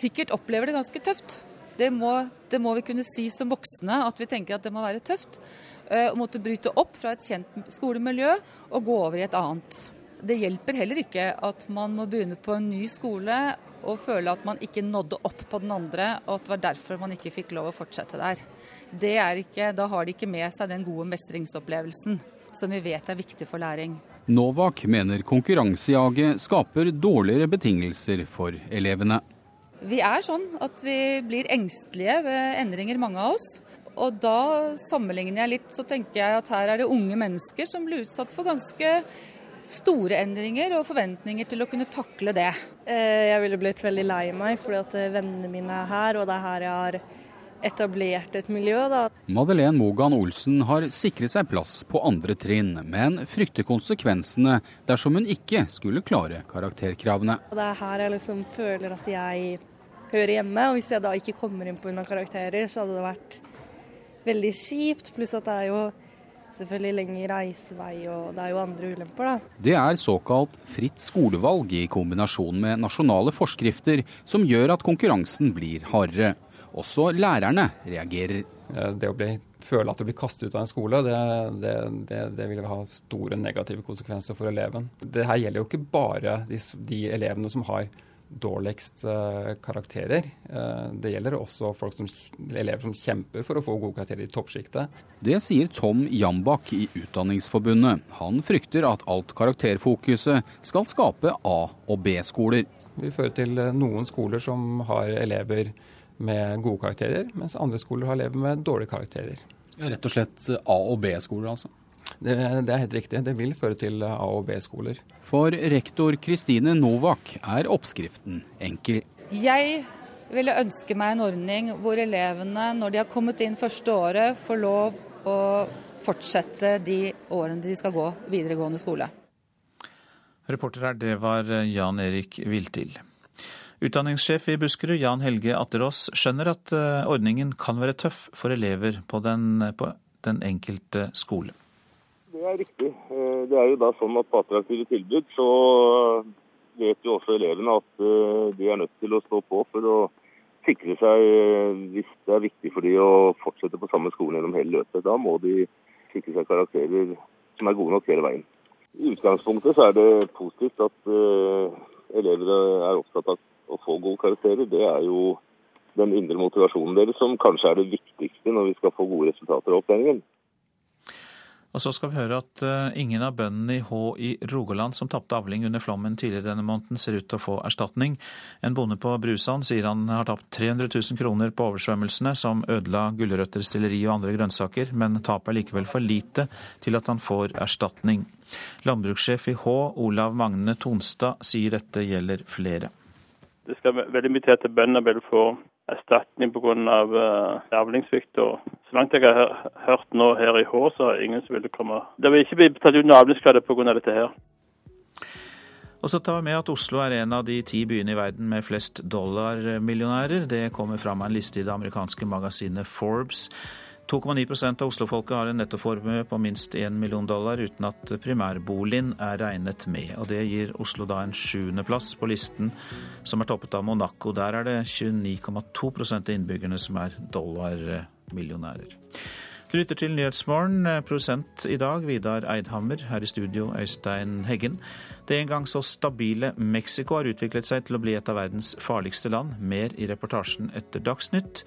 sikkert opplever det ganske tøft. Det må, det må, vi kunne si som voksne, at vi tenker at det må være tøft. Eh, å måtte bryte opp fra et kjent skolemiljø og gå over i et annet. Det hjelper heller ikke at man må begynne på en ny skole og føle at man ikke nådde opp på den andre, og at det var derfor man ikke fikk lov å fortsette der. Det er ikke, da har de ikke med seg den gode mestringsopplevelsen som vi vet er viktig for læring. Novak mener konkurransejaget skaper dårligere betingelser for elevene. Vi er sånn at vi blir engstelige ved endringer, mange av oss. Og da sammenligner jeg litt, så tenker jeg at her er det unge mennesker som blir utsatt for ganske store endringer og forventninger til å kunne takle det. Eh, jeg ville blitt veldig lei meg fordi at eh, vennene mine er her, og det er her jeg har etablert et miljø. Da. Madeleine Mogan Olsen har sikret seg plass på andre trinn, men frykter konsekvensene dersom hun ikke skulle klare karakterkravene. Det er her jeg liksom føler at jeg hører hjemme, og hvis jeg da ikke kommer inn pga. karakterer, så hadde det vært veldig kjipt. Pluss at det er jo selvfølgelig lengre reisevei, og det er jo andre ulemper, da. Det er såkalt fritt skolevalg i kombinasjon med nasjonale forskrifter som gjør at konkurransen blir hardere. Også lærerne reagerer. Det å bli, føle at du blir kastet ut av en skole, det, det, det, det vil ha store negative konsekvenser for eleven. Det her gjelder jo ikke bare de, de elevene som har dårligst uh, karakterer. Uh, det gjelder også folk som, elever som kjemper for å få gode karakterer i toppsjiktet. Det sier Tom Jambak i Utdanningsforbundet. Han frykter at alt karakterfokuset skal skape A- og B-skoler. Vi fører til uh, noen skoler som har elever med gode karakterer, mens andre skoler har elever med dårlige karakterer. Rett og slett A- og B-skoler, altså? Det, det, er helt riktig. Det vil føre til A- og B-skoler. For rektor Kristine Novak er oppskriften enkel. Jeg ville ønske meg en ordning hvor elevene, når de har kommet inn første året, får lov å fortsette de årene de skal gå videregående skole. Reporter her, det var Jan Erik Viltil. Utdanningssjef i Buskerud, Jan Helge Atterås, skjønner at eh, ordningen kan være tøff for elever på den, på den enkelte skole. Det er riktig. Eh, det er jo da sånn at på attraktive tilbud så vet jo også elevene at eh, de er nødt til å stå på for å sikre seg hvis det er viktig for de å fortsette på samme skole gjennom hele løpet. Da må de sikre seg karakterer som er gode nok hele veien. I utgangspunktet så er det positivt at elever er opptatt av å få gode karakterer, det er jo den indre motivasjonen deres som kanskje er det viktigste når vi skal få gode resultater av opplæringen. Og så skal vi høre at ingen av bøndene i Hå i Rogaland som tapte avling under flommen tidligere denne måneden, ser ut til å få erstatning. En bonde på Brusand sier han har tapt 300 000 kroner på oversvømmelsene som ødela gulrøtter, stilleri og andre grønnsaker, men tapet er likevel for lite til at han får erstatning. Landbrukssjef i Hå, Olav Magne Tonstad, sier dette gjelder flere. Det skal veldig mye til at bøndene vil få erstatning pga. Uh, avlingssvikt. Så langt jeg har hørt nå her i Hå, så er ingen som vil komme Det vil ikke bli tatt ut avlingsskade pga. dette her. Og så tar vi med at Oslo er en av de ti byene i verden med flest dollarmillionærer. Det kommer fram av en liste i det amerikanske magasinet Forbes. 2,9% av oslofolket har en nettoformue på minst 1 million dollar uten at primærboligen er regnet med. og Det gir Oslo da en sjuendeplass på listen, som er toppet av Monaco. Der er det 29,2% av innbyggerne som er dollarmillionærer. Du lytter til Nyhetsmorgen. produsent i dag Vidar Eidhammer. Her i studio Øystein Heggen. Det en gang så stabile Mexico har utviklet seg til å bli et av verdens farligste land. Mer i reportasjen etter Dagsnytt.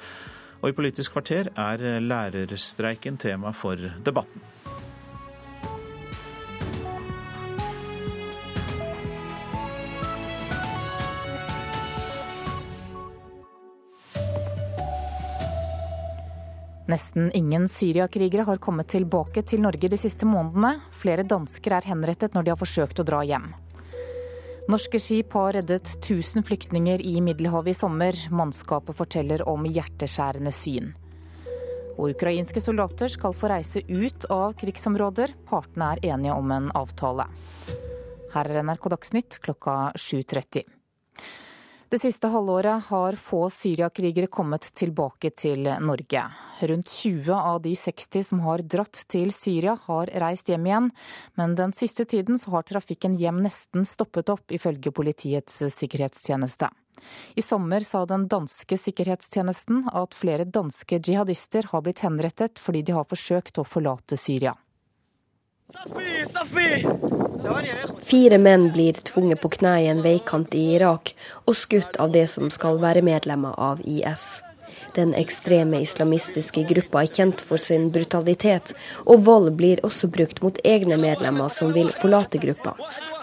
Og i Politisk kvarter er lærerstreiken tema for debatten. Nesten ingen syriakrigere har kommet tilbake til Norge de siste månedene. Flere dansker er henrettet når de har forsøkt å dra hjem. Norske skip har reddet 1000 flyktninger i Middelhavet i sommer. Mannskapet forteller om hjerteskjærende syn. Og ukrainske soldater skal få reise ut av krigsområder. Partene er enige om en avtale. Her er NRK Dagsnytt klokka 7.30. Det siste halvåret har få syriakrigere kommet tilbake til Norge. Rundt 20 av de 60 som har dratt til Syria, har reist hjem igjen. Men den siste tiden har trafikken hjem nesten stoppet opp, ifølge Politiets sikkerhetstjeneste. I sommer sa den danske sikkerhetstjenesten at flere danske jihadister har blitt henrettet fordi de har forsøkt å forlate Syria. Fire menn blir tvunget på kne i en veikant i Irak og skutt av det som skal være medlemmer av IS. Den ekstreme islamistiske gruppa er kjent for sin brutalitet, og vold blir også brukt mot egne medlemmer som vil forlate gruppa.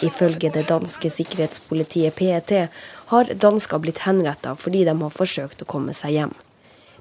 Ifølge det danske sikkerhetspolitiet PET har dansker blitt henrettet fordi de har forsøkt å komme seg hjem.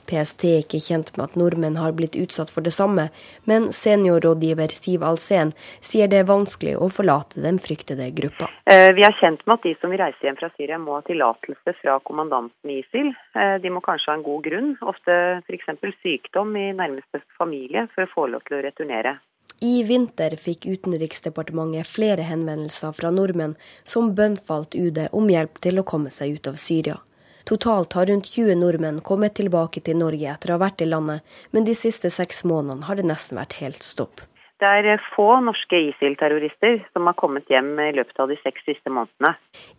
PST er ikke kjent med at nordmenn har blitt utsatt for det samme, men seniorrådgiver Siv Alsen sier det er vanskelig å forlate den fryktede gruppa. Eh, vi er kjent med at de som vil reise hjem fra Syria må ha tillatelse fra kommandanten i ISIL. Eh, de må kanskje ha en god grunn, ofte f.eks. sykdom i nærmeste familie, for å få lov til å returnere. I vinter fikk Utenriksdepartementet flere henvendelser fra nordmenn som bønnfalt UD om hjelp til å komme seg ut av Syria. Totalt har rundt 20 nordmenn kommet tilbake til Norge etter å ha vært i landet, men de siste seks månedene har det nesten vært helt stopp. Det er få norske ISIL-terrorister som har kommet hjem i løpet av de seks siste månedene.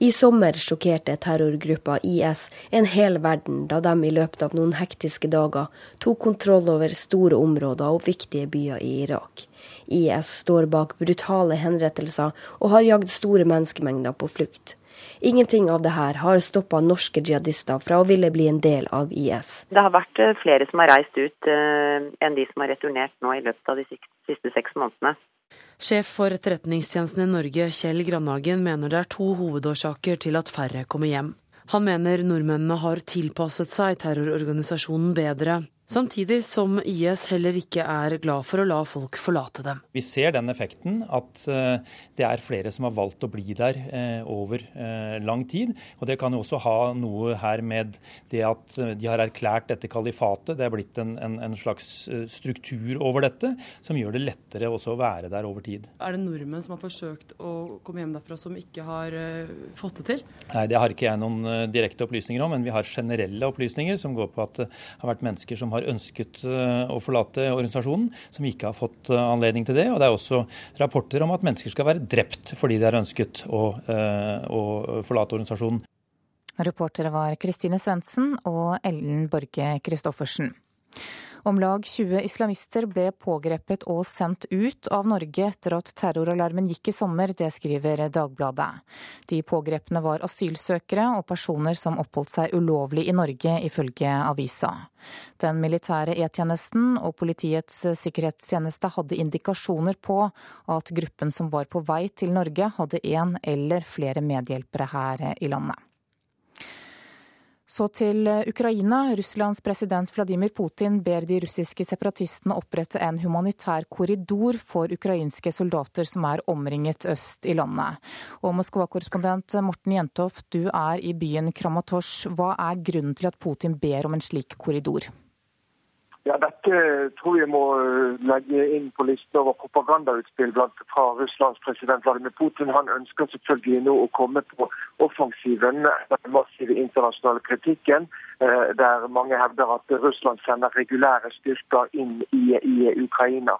I sommer sjokkerte terrorgruppa IS en hel verden da de i løpet av noen hektiske dager tok kontroll over store områder og viktige byer i Irak. IS står bak brutale henrettelser og har jagd store menneskemengder på flukt. Ingenting av det her har stoppa norske jihadister fra å ville bli en del av IS. Det har vært eh, flere som har reist ut uh, enn de som har returnert nå i løpet av de siste seks månedene. Sjef for Etterretningstjenesten i Norge, Kjell Grandhagen, mener det er to hovedårsaker til at færre kommer hjem. Han mener nordmennene har tilpasset seg terrororganisasjonen bedre, Samtidig som IS heller ikke er glad for å la folk forlate dem. Vi ser den effekten at eh, det er flere som har valgt å bli der eh, over eh, lang tid. Og Det kan jo også ha noe her med det at de har erklært dette kalifatet. Det er blitt en, en, en slags struktur over dette som gjør det lettere også å være der over tid. Er det nordmenn som har forsøkt å komme hjem derfra som ikke har fått det til? Nei, Det har ikke jeg noen direkte opplysninger om, men vi har generelle opplysninger som går på at det har vært mennesker som har ønsket eh, å forlate organisasjonen, som ikke har fått eh, anledning til det. Og det er også rapporter om at mennesker skal være drept fordi de har ønsket å, eh, å forlate organisasjonen. Reportere var Kristine Svendsen og Ellen Borge Christoffersen. Om lag 20 islamister ble pågrepet og sendt ut av Norge etter at terroralarmen gikk i sommer, det skriver Dagbladet. De pågrepne var asylsøkere og personer som oppholdt seg ulovlig i Norge, ifølge avisa. Den militære E-tjenesten og Politiets sikkerhetstjeneste hadde indikasjoner på at gruppen som var på vei til Norge, hadde én eller flere medhjelpere her i landet. Så til eh, Ukraina. Russlands president Vladimir Putin ber de russiske separatistene opprette en humanitær korridor for ukrainske soldater som er omringet øst i landet. Og Moskva-korrespondent Morten Jentoft, du er i byen Kramatorsk. Hva er grunnen til at Putin ber om en slik korridor? Ja, Dette tror jeg må eh, legge inn på lista over propagandautspill fra Russlands president Vladimir Putin. Han ønsker selvfølgelig nå å komme på offensiven etter den massive internasjonale kritikken, eh, der mange hevder at Russland sender regulære styrker inn i, i Ukraina.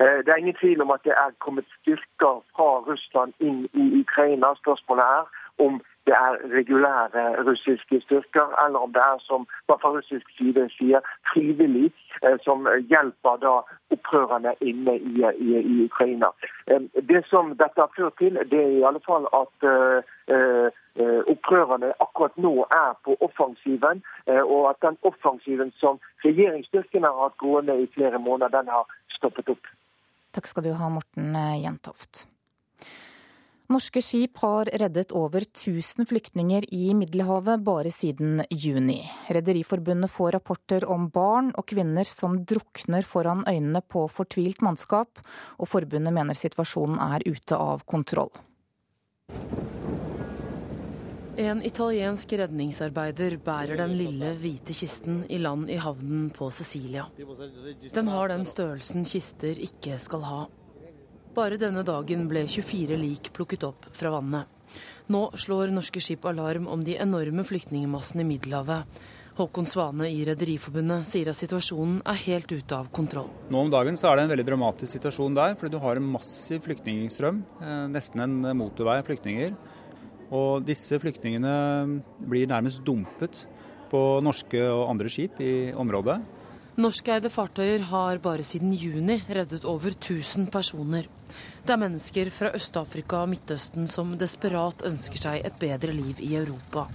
Eh, det er ingen tvil om at det er kommet styrker fra Russland inn i Ukraina. Spørsmålet er om det er regulære russiske styrker, eller om det er som man fra russisk side sier, frivillig, eh, som hjelper da opprørerne inne i, i, i, Ukraina. Eh, det som dette har ført til, det er i alle fall at uh, opprørerne akkurat nå er på offensiven, og at den offensiven som regjeringsstyrkene har hatt gående i flere måneder, den har stoppet opp. Takk skal du ha, Morten Jentoft. Norske skip har reddet over 1000 flyktninger i Middelhavet bare siden juni. Rederiforbundet får rapporter om barn og kvinner som drukner foran øynene på fortvilt mannskap, og forbundet mener situasjonen er ute av kontroll. En italiensk redningsarbeider bærer den lille, hvite kisten i land i havnen på Sicilia. Den har den størrelsen kister ikke skal ha. Bare denne dagen ble 24 lik plukket opp fra vannet. Nå slår norske skip alarm om de enorme flyktningmassene i Middelhavet. Håkon Svane i Rederiforbundet sier at situasjonen er helt ute av kontroll. Nå om dagen så er det en veldig dramatisk situasjon der, fordi du har en massiv flyktningstrøm. Eh, nesten en motorvei av flyktninger. Og disse flyktningene blir nærmest dumpet på norske og andre skip i området. Norskeide fartøyer har bare siden juni reddet over 1000 personer. Det er mennesker fra Øst-Afrika og Midtøsten som desperat ønsker seg et bedre liv i Europa.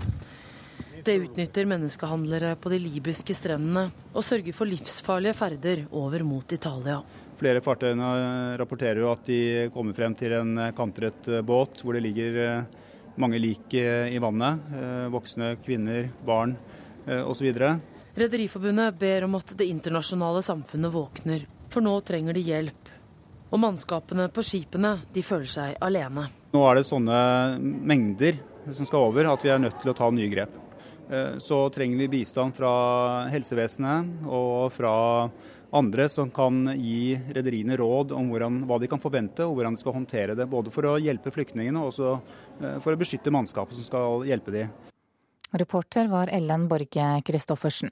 Det utnytter menneskehandlere på de libyske strendene og sørger for livsfarlige ferder over mot Italia. Flere fartøyene rapporterer jo at de kommer frem til en kantret båt hvor det ligger eh, mange lik eh, i vannet. Eh, voksne, kvinner, barn osv. Rederiforbundet ber om at det internasjonale samfunnet våkner, for nå trenger de hjelp. Og mannskapene på skipene de føler seg alene. Nå er det sånne mengder som skal over at vi er nødt til å ta nye grep. Eh, så trenger vi bistand fra helsevesenet og fra andre som kan gi rederiene råd om hvordan, hva de kan forvente og hvordan de skal håndtere det. Både for å hjelpe flyktningene og også eh, for å beskytte mannskapet som skal hjelpe dem. Reporter var Ellen Borge Christoffersen.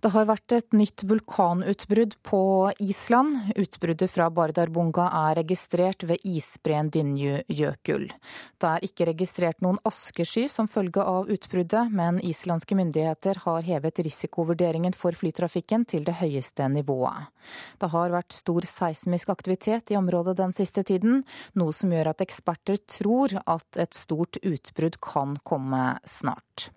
Det har vært et nytt vulkanutbrudd på Island. Utbruddet fra Bardarbunga er registrert ved isbreen Dynju-Jøkul. Det er ikke registrert noen askesky som følge av utbruddet, men islandske myndigheter har hevet risikovurderingen for flytrafikken til det høyeste nivået. Det har vært stor seismisk aktivitet i området den siste tiden, noe som gjør at eksperter tror at et stort utbrudd kan komme snart.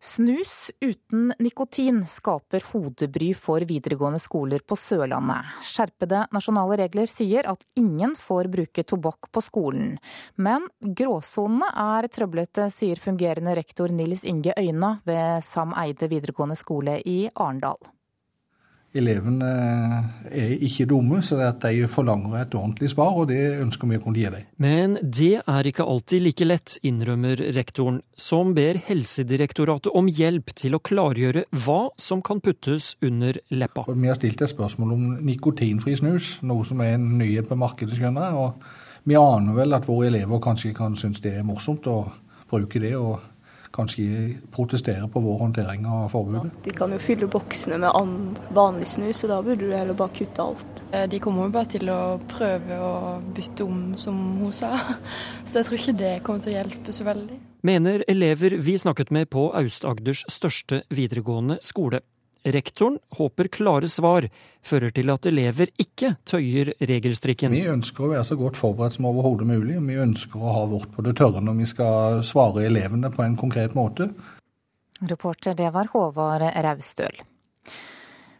Snus uten nikotin skaper hodebry for videregående skoler på Sørlandet. Skjerpede nasjonale regler sier at ingen får bruke tobakk på skolen. Men gråsonene er trøblete, sier fungerende rektor Nils Inge Øyna ved Sam Eide videregående skole i Arendal. Elevene er ikke dumme, så de forlanger et ordentlig svar, og det ønsker vi å kunne gi dem. Men det er ikke alltid like lett, innrømmer rektoren, som ber Helsedirektoratet om hjelp til å klargjøre hva som kan puttes under leppa. Vi har stilt et spørsmål om nikotinfri snus, noe som er en nyhet på markedet, skjønner jeg. Og vi aner vel at våre elever kanskje kan synes det er morsomt å bruke det. og kanskje protestere på vår håndtering av forbudet. De kan jo fylle boksene med vanlig snus, og da burde du heller bare kutte alt. Eh, de kommer jo bare til å prøve å bytte om, som hun sa. Så jeg tror ikke det kommer til å hjelpe så veldig. Mener elever vi snakket med på Aust-Agders største videregående skole. Rektoren håper klare svar fører til at elever ikke tøyer regelstrikken. Vi ønsker å være så godt forberedt som overhodet mulig. Vi ønsker å ha vårt på det tørre når vi skal svare elevene på en konkret måte. Reporter, det var Håvard Raustøl.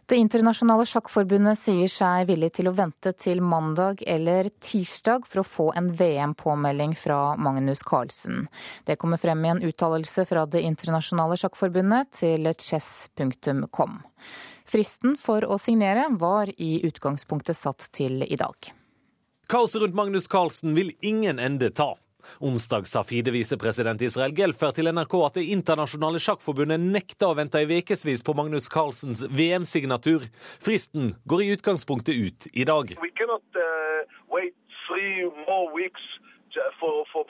Det internasjonale sjakkforbundet sier seg villig til å vente til mandag eller tirsdag for å få en VM-påmelding fra Magnus Carlsen. Det kommer frem i en uttalelse fra Det internasjonale sjakkforbundet til chess.com. Fristen for å signere var i utgangspunktet satt til i dag. Kaoset rundt Magnus Carlsen vil ingen ende ta. Onsdag sa Fide-visepresident Israel Gelfer til NRK at det internasjonale sjakkforbundet nekta å vente i ukevis på Magnus Carlsens VM-signatur. Fristen går i utgangspunktet ut i dag. Uh, For, for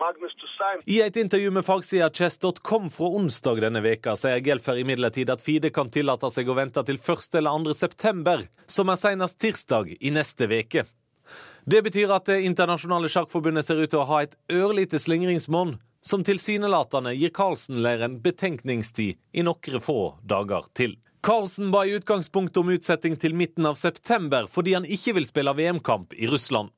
I et intervju med fagsida chess.com fra onsdag denne veka sier Gelfer imidlertid at Fide kan tillate seg å vente til 1. eller 2. september, som er senest tirsdag i neste veke. Det betyr at Det internasjonale sjakkforbundet ser ut til å ha et ørlite slingringsmonn som tilsynelatende gir Carlsen-leiren betenkningstid i noen få dager til. Carlsen ba i utgangspunktet om utsetting til midten av september fordi han ikke vil spille VM-kamp i Russland.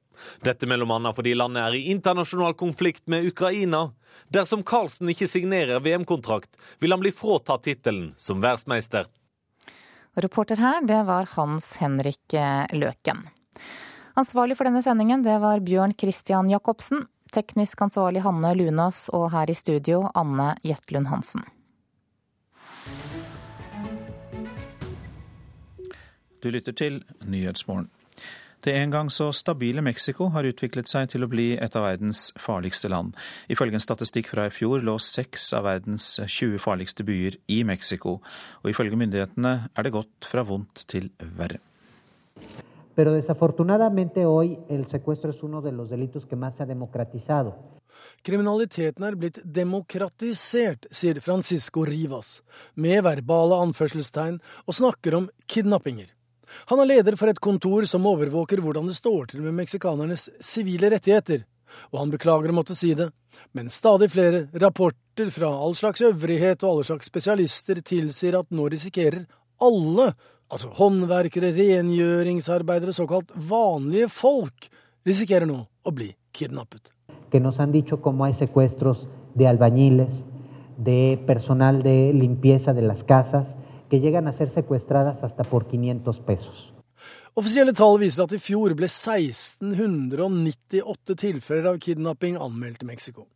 Dette mellom annet fordi landet er i internasjonal konflikt med Ukraina. Dersom Carlsen ikke signerer VM-kontrakt, vil han bli fratatt tittelen som verdensmester. Reporter her, det var Hans Henrik Løken. Ansvarlig for denne sendingen det var Bjørn Christian Jacobsen. Teknisk ansvarlig Hanne Lunås og her i studio Anne Jetlund Hansen. Du lytter til Nyhetsmorgen. Det en gang så stabile Mexico har utviklet seg til å bli et av verdens farligste land. Ifølge en statistikk fra i fjor lå seks av verdens 20 farligste byer i Mexico. Og ifølge myndighetene er det gått fra vondt til verre. Pero desafortunadamente hoy el secuestro es uno de los delitos que más se ha democratizado. Kriminaliteten er blitt demokratisert, sier Francisco Rivas, med verbale anførselstegn, og snakker om kidnappinger. Han er leder for et kontor som overvåker hvordan det står til med meksikanernes sivile rettigheter, og han beklager å måtte si det, men stadig flere rapporter fra all slags øvrighet og alle slags spesialister tilsier at nå risikerer alle, altså håndverkere, rengjøringsarbeidere, såkalt vanlige folk, risikerer nå å bli kidnappet. Que nos han dicho como hay secuestros de albañiles, de personal de limpieza de las casas, que llegan a ser secuestradas hasta por 500 pesos. Offisielle tall viser at i fjor ble 1698 tilfeller av kidnapping anmeldt i Mexico.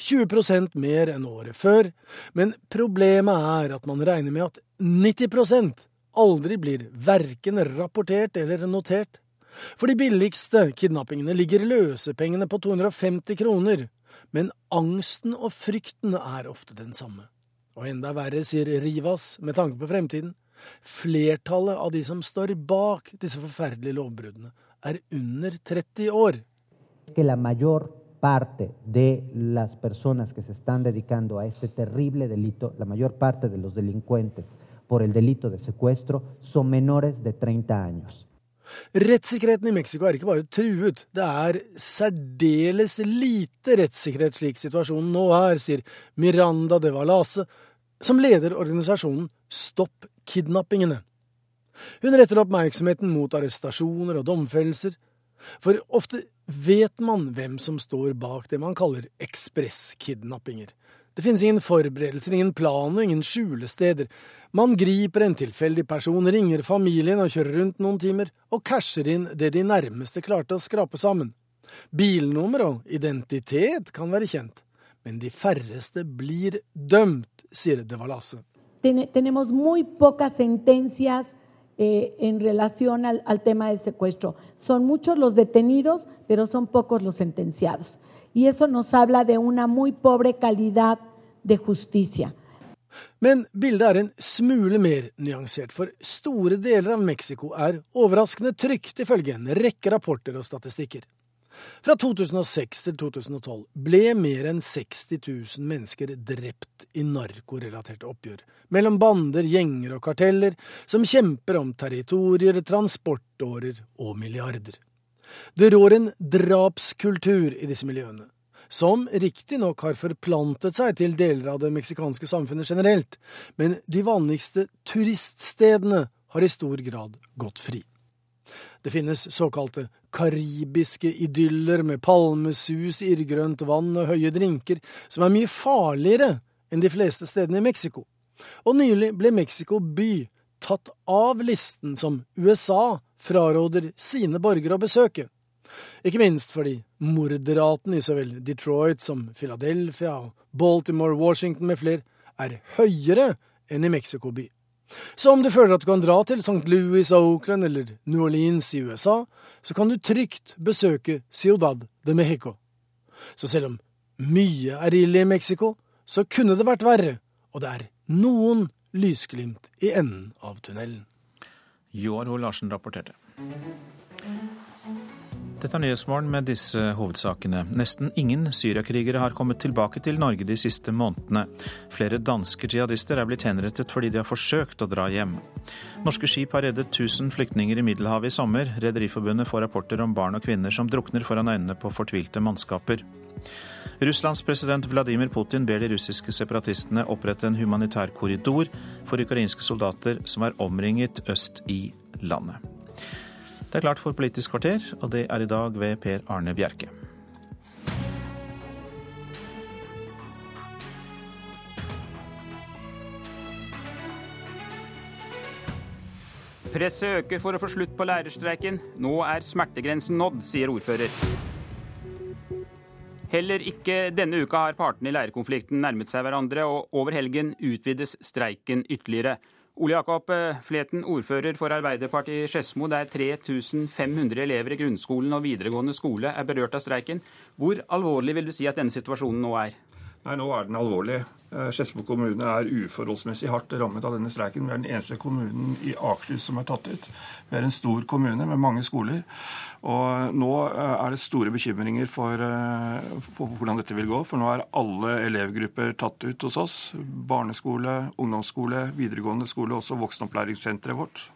20% mer enn året før, men problemet er at man regner med at 90 aldri blir verken rapportert eller notert. For de billigste kidnappingene ligger løsepengene på 250 kroner, men angsten og frykten er ofte den samme. Og enda verre, sier Rivas med tanke på fremtiden, flertallet av de som står bak disse forferdelige lovbruddene, er under 30 år. parte de las personas que se están dedicando a este terrible delito, la mayor parte de los delincuentes por el delito de secuestro, son menores de 30 años. Rettssikkerheten i Mexico er ikke bare truet, det er særdeles lite rettssikkerhet slik situasjonen nå er, sier Miranda de Valase, som leder organisasjonen Stopp kidnappingene. Hun retter oppmerksomheten mot arrestasjoner og domfellelser, for ofte vet man hvem som står bak det man kaller ekspresskidnappinger. Det finnes ingen forberedelser, ingen plan og ingen skjulesteder. Man griper en tilfeldig person, ringer familien og kjører rundt noen timer, og casher inn det de nærmeste klarte å skrape sammen. Bilnummer og identitet kan være kjent, men de færreste blir dømt, sier De Valasse. Tenemos muy pocas sentencias eh, en relación al, al tema del secuestro. Son muchos los detenidos, pero son pocos los sentenciados. Y eso nos habla de una muy pobre calidad de justicia. Men bildet er en smule mer nyansert, for store deler av Mexico er overraskende trygt, ifølge en rekke rapporter og statistikker. Fra 2006 til 2012 ble mer enn 60 000 mennesker drept i narkorelaterte oppgjør, mellom bander, gjenger og karteller, som kjemper om territorier, transportårer og milliarder. Det rår en drapskultur i disse miljøene, som riktignok har forplantet seg til deler av det meksikanske samfunnet generelt, men de vanligste turiststedene har i stor grad gått fri. Det finnes såkalte karibiske idyller med palmesus, irrgrønt vann og høye drinker, som er mye farligere enn de fleste stedene i Mexico. Og nylig ble Mexico by tatt av listen som USA fraråder sine borgere å besøke. Ikke minst fordi morderaten i så vel Detroit som Philadelphia og Baltimore, Washington med flere er høyere enn i Mexico by. Så om du føler at du kan dra til St. Louis, Oakland eller New Orleans i USA, så kan du trygt besøke Ciudad de Mexico. Så selv om Mye er ille i Mexico, så kunne det vært verre, og det er noen lysglimt i enden av tunnelen. Joar Ho Larsen rapporterte. Dette er Nyhetsmorgen med disse hovedsakene. Nesten ingen syriakrigere har kommet tilbake til Norge de siste månedene. Flere danske jihadister er blitt henrettet fordi de har forsøkt å dra hjem. Norske skip har reddet 1000 flyktninger i Middelhavet i sommer. Rederiforbundet får rapporter om barn og kvinner som drukner foran øynene på fortvilte mannskaper. Russlands president Vladimir Putin ber de russiske separatistene opprette en humanitær korridor for ukrainske soldater som er omringet øst i landet. Det er klart for Politisk kvarter, og det er i dag ved Per Arne Bjerke. Presset øker for å få slutt på lærerstreiken. Nå er smertegrensen nådd, sier ordfører. Heller ikke denne uka har partene i leirkonflikten nærmet seg hverandre, og over helgen utvides streiken ytterligere. Ole Jakob eh, Fleten, ordfører for Arbeiderpartiet i Skedsmo, der 3500 elever i grunnskolen og videregående skole er berørt av streiken. Hvor alvorlig vil du si at denne situasjonen nå er? Nei, Nå er den alvorlig. Eh, Skedsmo kommune er uforholdsmessig hardt rammet av denne streiken. Vi er den eneste kommunen i Akershus som er tatt ut. Vi er en stor kommune med mange skoler. Og nå eh, er det store bekymringer for, eh, for, hvordan dette vil gå. For nå er alle elevgrupper tatt ut hos oss. Barneskole, ungdomsskole, videregående skole, også voksenopplæringssenteret vårt.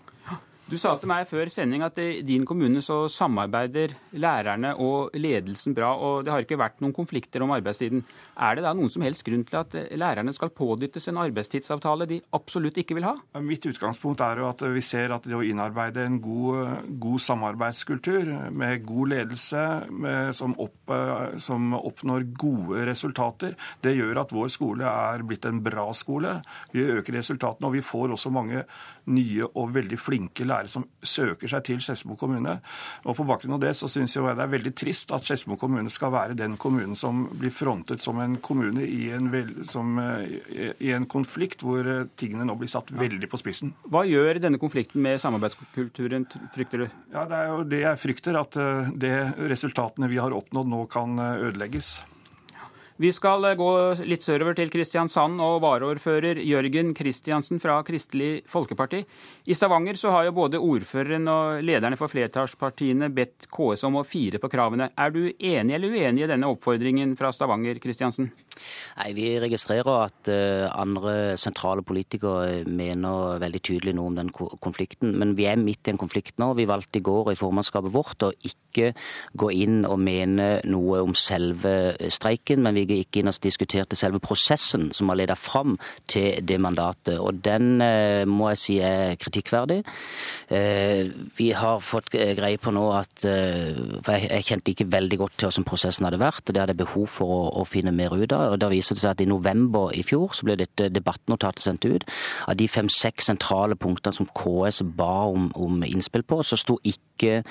Du sa til meg før sending at i din kommune så samarbeider lærerne og ledelsen bra, og det har ikke vært noen konflikter om arbeidstiden. Er det da noen som helst grunn til at lærerne skal pådyttes en arbeidstidsavtale de absolutt ikke vil ha? Mitt utgangspunkt er jo at vi ser at det å innarbeide en god, god samarbeidskultur med god ledelse med, som, opp, som oppnår gode resultater, det gjør at vår skole er blitt en bra skole. Vi øker resultatene, og vi får også mange nye og veldig flinke lærere lærere som søker seg til Skedsmo kommune. Og På bakgrunn av det så syns jeg det er veldig trist at Skedsmo kommune skal være den kommunen som blir frontet som en kommune i en, vel, som, eh, i en konflikt hvor eh, tingene nå blir satt veldig på spissen. Hva gjør denne konflikten med samarbeidskulturen, frykter du? Ja, Det er jo det jeg frykter, at eh, det resultatene vi har oppnådd nå kan ødelegges. Vi skal gå litt sørover til Kristiansand og varaordfører Jørgen Kristiansen fra Kristelig Folkeparti. I Stavanger så har jo både ordføreren og lederne for flertallspartiene bedt KS om å fire på kravene. Er du enig eller uenig i denne oppfordringen fra Stavanger, Kristiansen? Nei, Vi registrerer at uh, andre sentrale politikere mener veldig tydelig noe om den konflikten. Men vi er midt i en konflikt nå. Vi valgte i går i formannskapet vårt å ikke gå inn og mene noe om selve streiken. men vi gikk inn og diskuterte selve prosessen som har ledet fram til det mandatet. Og den eh, må jeg si er kritikkverdig. Eh, vi har fått greie på nå at eh, For jeg kjente ikke veldig godt til hvordan prosessen hadde vært. Det hadde behov for å, å finne mer ut av. og Da viser det seg at i november i fjor så ble dette debattnotatet sendt ut. Av de fem-seks sentrale punktene som KS ba om, om innspill på, så sto ikke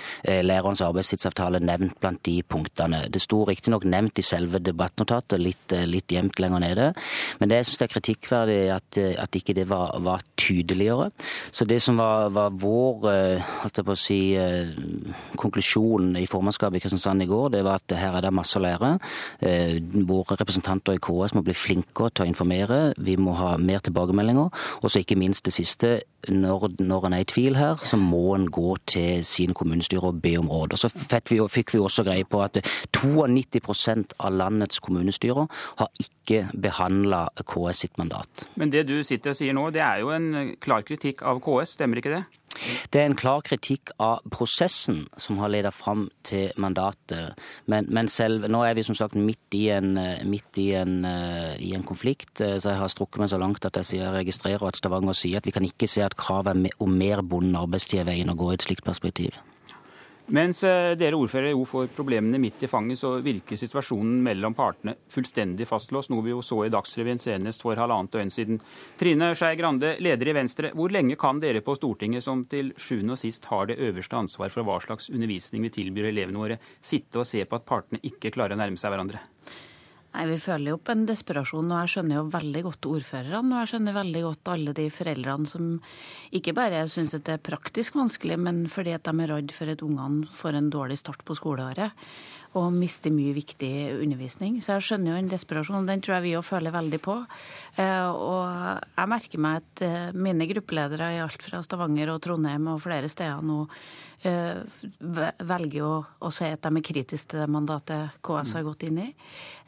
lærerens arbeidstidsavtale nevnt blant de punktene. Det sto riktignok nevnt i selve debattnotatet litt, eh, litt gjemt lenger nede. Men det jeg syns er kritikkverdig at, eh, at ikke det var, var, tydeligere. Så det som var, var vår eh, si, konklusjon i formannskapet i Kristiansand i går, det var at her er det masse å lære. Våre representanter i KS må bli flinkere til å informere. Vi må ha mer tilbakemeldinger. Og så ikke minst det siste. Når, når en er i tvil her, så må en gå til sine kommunestyre og be om råd. Og så fikk vi, fikk vi også greie på at 92% av landets kommunestyrer har ikke behandla KS sitt mandat. Men det du sitter og sier nå, det er jo en klar kritikk av KS, stemmer ikke det? Det er en klar kritikk av prosessen som har ledet fram til mandatet. Men, men, selv, nå er vi som sagt midt i en, midt i en, i en konflikt, så jeg har strukket meg så langt at jeg, registrerer at Stavanger sier at vi kan ikke se at kravet om mer bonden arbeidstid er veien å gå i et slikt perspektiv. Mens eh, dere ordførere jo får problemene midt i fanget, så virker situasjonen mellom partene fullstendig fastlåst, noe vi jo så i Dagsrevyen senest for halvannet døgn siden. Trine Skei Grande, leder i Venstre, hvor lenge kan dere på Stortinget, som til sjuende og sist har det øverste ansvar for hva slags undervisning vi tilbyr elevene våre, sitte og se på at partene ikke klarer å nærme seg hverandre? Nei, Vi føler jo på en desperasjon, og jeg skjønner jo veldig godt ordførerne. Og jeg skjønner veldig godt alle de foreldrene som ikke bare syns det er praktisk vanskelig, men fordi at de er redd for at ungene får en dårlig start på skoleåret og mister mye viktig undervisning. Så jeg skjønner jo en desperasjon. Den tror jeg vi òg føler veldig på. Eh, og jeg merker meg at eh, mine gruppeledere i alt fra Stavanger og Trondheim og flere steder nå Eh, velger å, å, si at de er kritiske til det mandatet KS har gått inn i.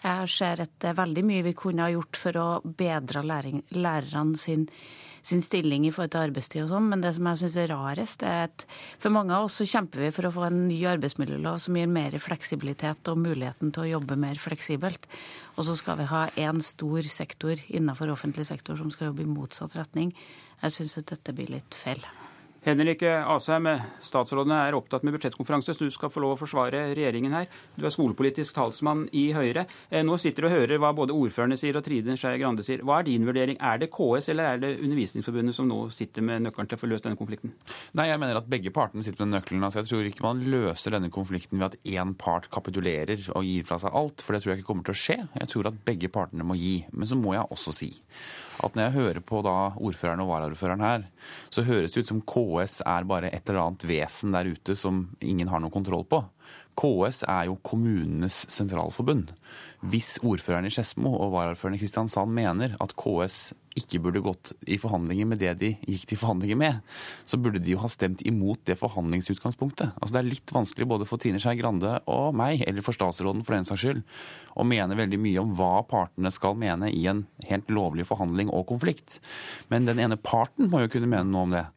Jeg ser at det er veldig mye vi kunne ha gjort for å bedre læring, lærerne sin, sin, stilling i forhold til arbeidstid og sånn, men det som jeg syns er rarest, er at for mange av oss så kjemper vi for å få en ny arbeidsmiljølov som gir mer fleksibilitet og muligheten til å jobbe mer fleksibelt. Og så skal vi ha én stor sektor innenfor offentlig sektor som skal jobbe i motsatt retning. Jeg syns at dette blir litt feil. Henrik Asheim, statsrådene er opptatt med budsjettkonferanse, så du skal få lov å forsvare regjeringen her. Du er skolepolitisk talsmann i Høyre. Eh, nå sitter du og hører hva både ordførerne sier og Trine Skei Grande sier. Hva er din vurdering? Er det KS eller er det Undervisningsforbundet som nå sitter med nøkkelen til å få løst denne konflikten? Nei, jeg mener at begge partene sitter med nøkkelen. Altså, jeg tror ikke man løser denne konflikten ved at én part kapitulerer og gir fra seg alt, for det tror jeg ikke kommer til å skje. Jeg tror at begge partene må gi. Men så må jeg også si at når jeg hører på da ordføreren og varaordføreren her, så høres det ut som KS er bare et eller annet vesen der ute som ingen har noe kontroll på. KS er jo kommunenes sentralforbund. Hvis ordføreren i Skedsmo og varaordføreren i Kristiansand mener at KS ikke burde gått i forhandlinger med det de gikk til forhandlinger med, så burde de jo ha stemt imot det forhandlingsutgangspunktet. Altså Det er litt vanskelig både for Trine Skei Grande og meg, eller for statsråden for den saks skyld, å mene veldig mye om hva partene skal mene i en helt lovlig forhandling og konflikt. Men den ene parten må jo kunne mene noe om det.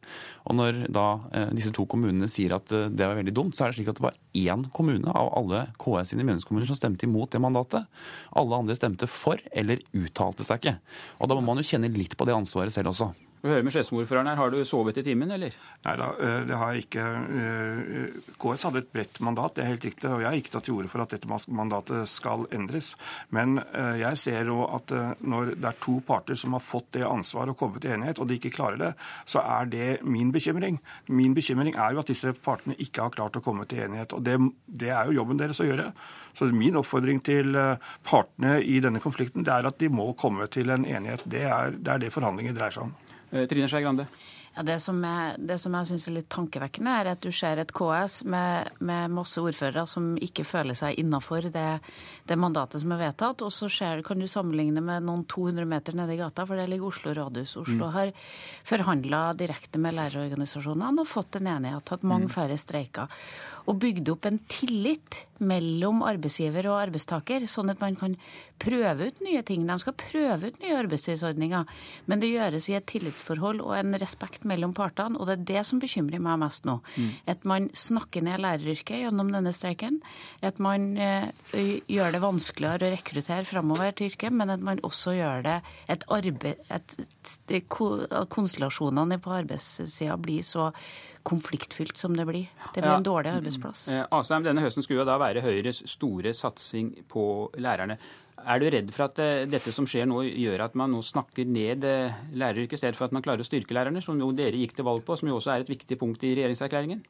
Og når da eh, disse to kommunene sier at eh, det var veldig dumt, så er det slik at det var én kommune av alle KS sine medlemskommuner som stemte imot det mandatet. Alle andre stemte for eller uttalte seg ikke. Og da må man jo kjenne litt på det ansvaret selv også. Vi hører med Skedsmo-ordføreren her, Har du sovet i timen, eller? Nei da, eh, det har jeg ikke. Eh, KS hadde et bredt mandat, det er helt riktig. Og jeg har ikke tatt til orde for at dette mandatet skal endres. Men eh, jeg ser jo at når det er to parter som har fått det ansvaret og kommet til enighet, og de ikke klarer det, så er det min bekymring. Min bekymring er jo at disse partene ikke har klart å komme til enighet. Og det, det er jo jobben deres å gjøre. Så min oppfordring til partene i denne konflikten det er at de må komme til en enighet. Det er det, er det forhandlinger dreier seg om. Eh, Trine Skei Grande? Ja, det, som jeg, det som jeg syns er litt tankevekkende, er at du ser et KS med, med masse ordførere som ikke føler seg innafor det, det, mandatet som er vedtatt, og så ser, kan du sammenligne med noen 200 meter nede i gata, for det ligger Oslo rådhus. Oslo mm. har forhandla direkte med lærerorganisasjonene og fått en enighet, hatt mange mm. færre streiker og bygd opp en tillit mellom arbeidsgiver og arbeidstaker, sånn at man kan prøve ut nye ting. De skal prøve ut nye arbeidstidsordninger, men det gjøres i et tillitsforhold og en respekt mellom partene, og det er det som bekymrer meg mest nå. Mm. At man snakker ned læreryrket gjennom denne streiken, at man uh, gjør det vanskeligere å rekruttere framover til yrket, men at man også gjør det et arbeid... at konstellasjonene på arbeidssida blir så konfliktfylt som det blir. Det blir en dårlig arbeidsplass. Eh, Asheim, denne høsten skulle jo da være Høyres store satsing på lærerne. Er du redd for at eh, dette som skjer nå, gjør at man nå snakker ned eh, læreryrket, i stedet for at man klarer å styrke lærerne, som jo dere gikk til valg på, som jo også er et viktig punkt i regjeringserklæringen?